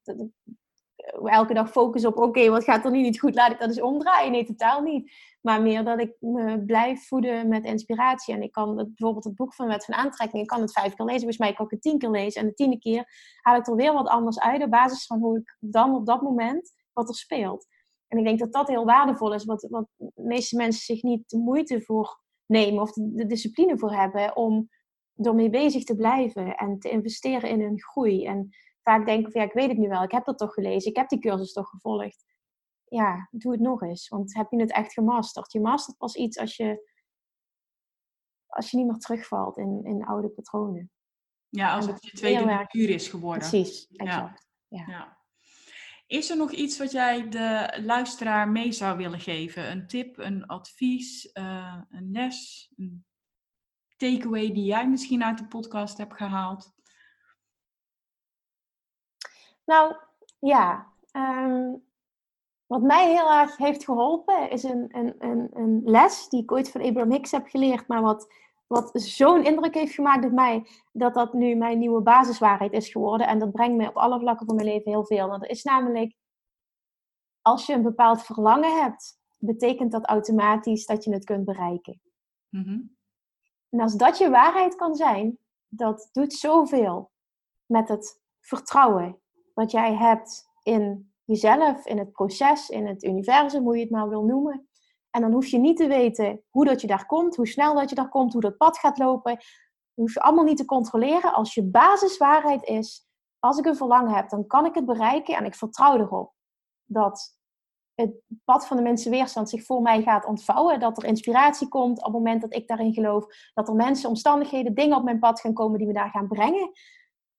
elke dag focus op, oké, wat gaat er nu niet goed, laat ik dat eens omdraaien. Nee, totaal niet. Maar meer dat ik me blijf voeden met inspiratie. En ik kan bijvoorbeeld het boek van Wet van Aantrekking, ik kan het vijf keer lezen. Volgens mij kan ik het tien keer lezen. En de tiende keer haal ik er weer wat anders uit op basis van hoe ik dan op dat moment wat er speelt. En ik denk dat dat heel waardevol is, wat, wat de meeste mensen zich niet de moeite voor nemen of de, de discipline voor hebben om ermee bezig te blijven en te investeren in hun groei. En vaak denken van ja, ik weet het nu wel, ik heb dat toch gelezen, ik heb die cursus toch gevolgd. Ja, doe het nog eens, want heb je het echt gemasterd? Je mastert pas iets als je, als je niet meer terugvalt in, in oude patronen. Ja, als het je tweede natuur is geworden. Precies, exact. Ja. ja. Is er nog iets wat jij de luisteraar mee zou willen geven? Een tip, een advies, uh, een les, een takeaway die jij misschien uit de podcast hebt gehaald? Nou, ja. Ehm, wat mij heel erg heeft geholpen is een, een, een, een les die ik ooit van Abraham Hicks heb geleerd, maar wat, wat zo'n indruk heeft gemaakt op mij, dat dat nu mijn nieuwe basiswaarheid is geworden. En dat brengt me op alle vlakken van mijn leven heel veel. Want dat is namelijk, als je een bepaald verlangen hebt, betekent dat automatisch dat je het kunt bereiken. Mhm. En als dat je waarheid kan zijn, dat doet zoveel met het vertrouwen wat jij hebt in jezelf, in het proces, in het universum, hoe je het maar wil noemen. En dan hoef je niet te weten hoe dat je daar komt, hoe snel dat je daar komt, hoe dat pad gaat lopen. Hoef je allemaal niet te controleren. Als je basiswaarheid is, als ik een verlangen heb, dan kan ik het bereiken en ik vertrouw erop dat het pad van de mensen weerstand zich voor mij gaat ontvouwen. Dat er inspiratie komt op het moment dat ik daarin geloof. Dat er mensen, omstandigheden, dingen op mijn pad gaan komen die me daar gaan brengen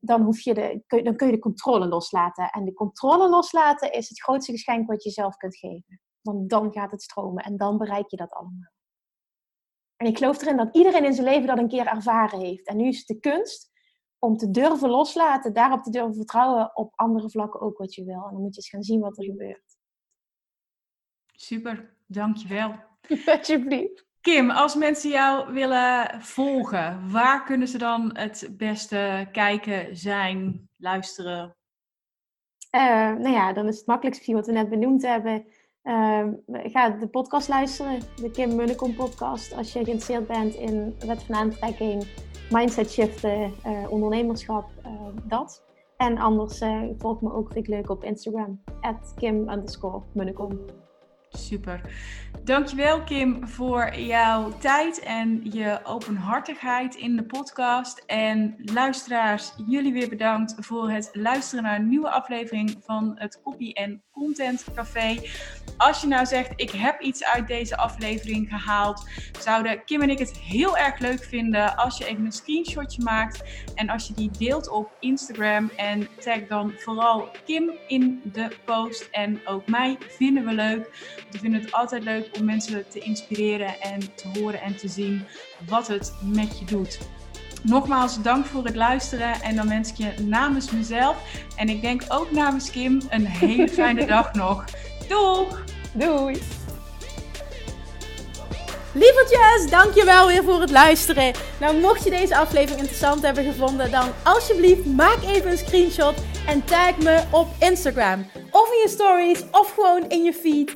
dan, hoef je de, kun, dan kun je de controle loslaten. En de controle loslaten is het grootste geschenk wat je zelf kunt geven. Want dan gaat het stromen en dan bereik je dat allemaal. En ik geloof erin dat iedereen in zijn leven dat een keer ervaren heeft. En nu is het de kunst om te durven loslaten, daarop te durven vertrouwen op andere vlakken ook wat je wil. En dan moet je eens gaan zien wat er gebeurt. Super, dankjewel. Alsjeblieft. Kim, als mensen jou willen volgen, waar kunnen ze dan het beste kijken, zijn, luisteren? Uh, nou ja, dan is het makkelijkste wat we net benoemd hebben. Uh, ga de podcast luisteren, de Kim Munnekom podcast. Als je geïnteresseerd bent in wet van aantrekking, mindset shiften, uh, ondernemerschap, dat. En anders volg me ook, ik leuk, op Instagram. At Kim. Super. Dankjewel Kim voor jouw tijd en je openhartigheid in de podcast. En luisteraars, jullie weer bedankt voor het luisteren naar een nieuwe aflevering van het Copy en Content Café. Als je nou zegt, ik heb iets uit deze aflevering gehaald, zouden Kim en ik het heel erg leuk vinden als je even een screenshotje maakt en als je die deelt op Instagram en tag dan vooral Kim in de post en ook mij vinden we leuk. We vinden het altijd leuk om mensen te inspireren en te horen en te zien wat het met je doet. Nogmaals, dank voor het luisteren. En dan wens ik je namens mezelf en ik denk ook namens Kim een hele fijne dag nog. Doeg! Doei! Lievertjes, dankjewel weer voor het luisteren. Nou, mocht je deze aflevering interessant hebben gevonden, dan alsjeblieft maak even een screenshot en tag me op Instagram. Of in je stories, of gewoon in je feed.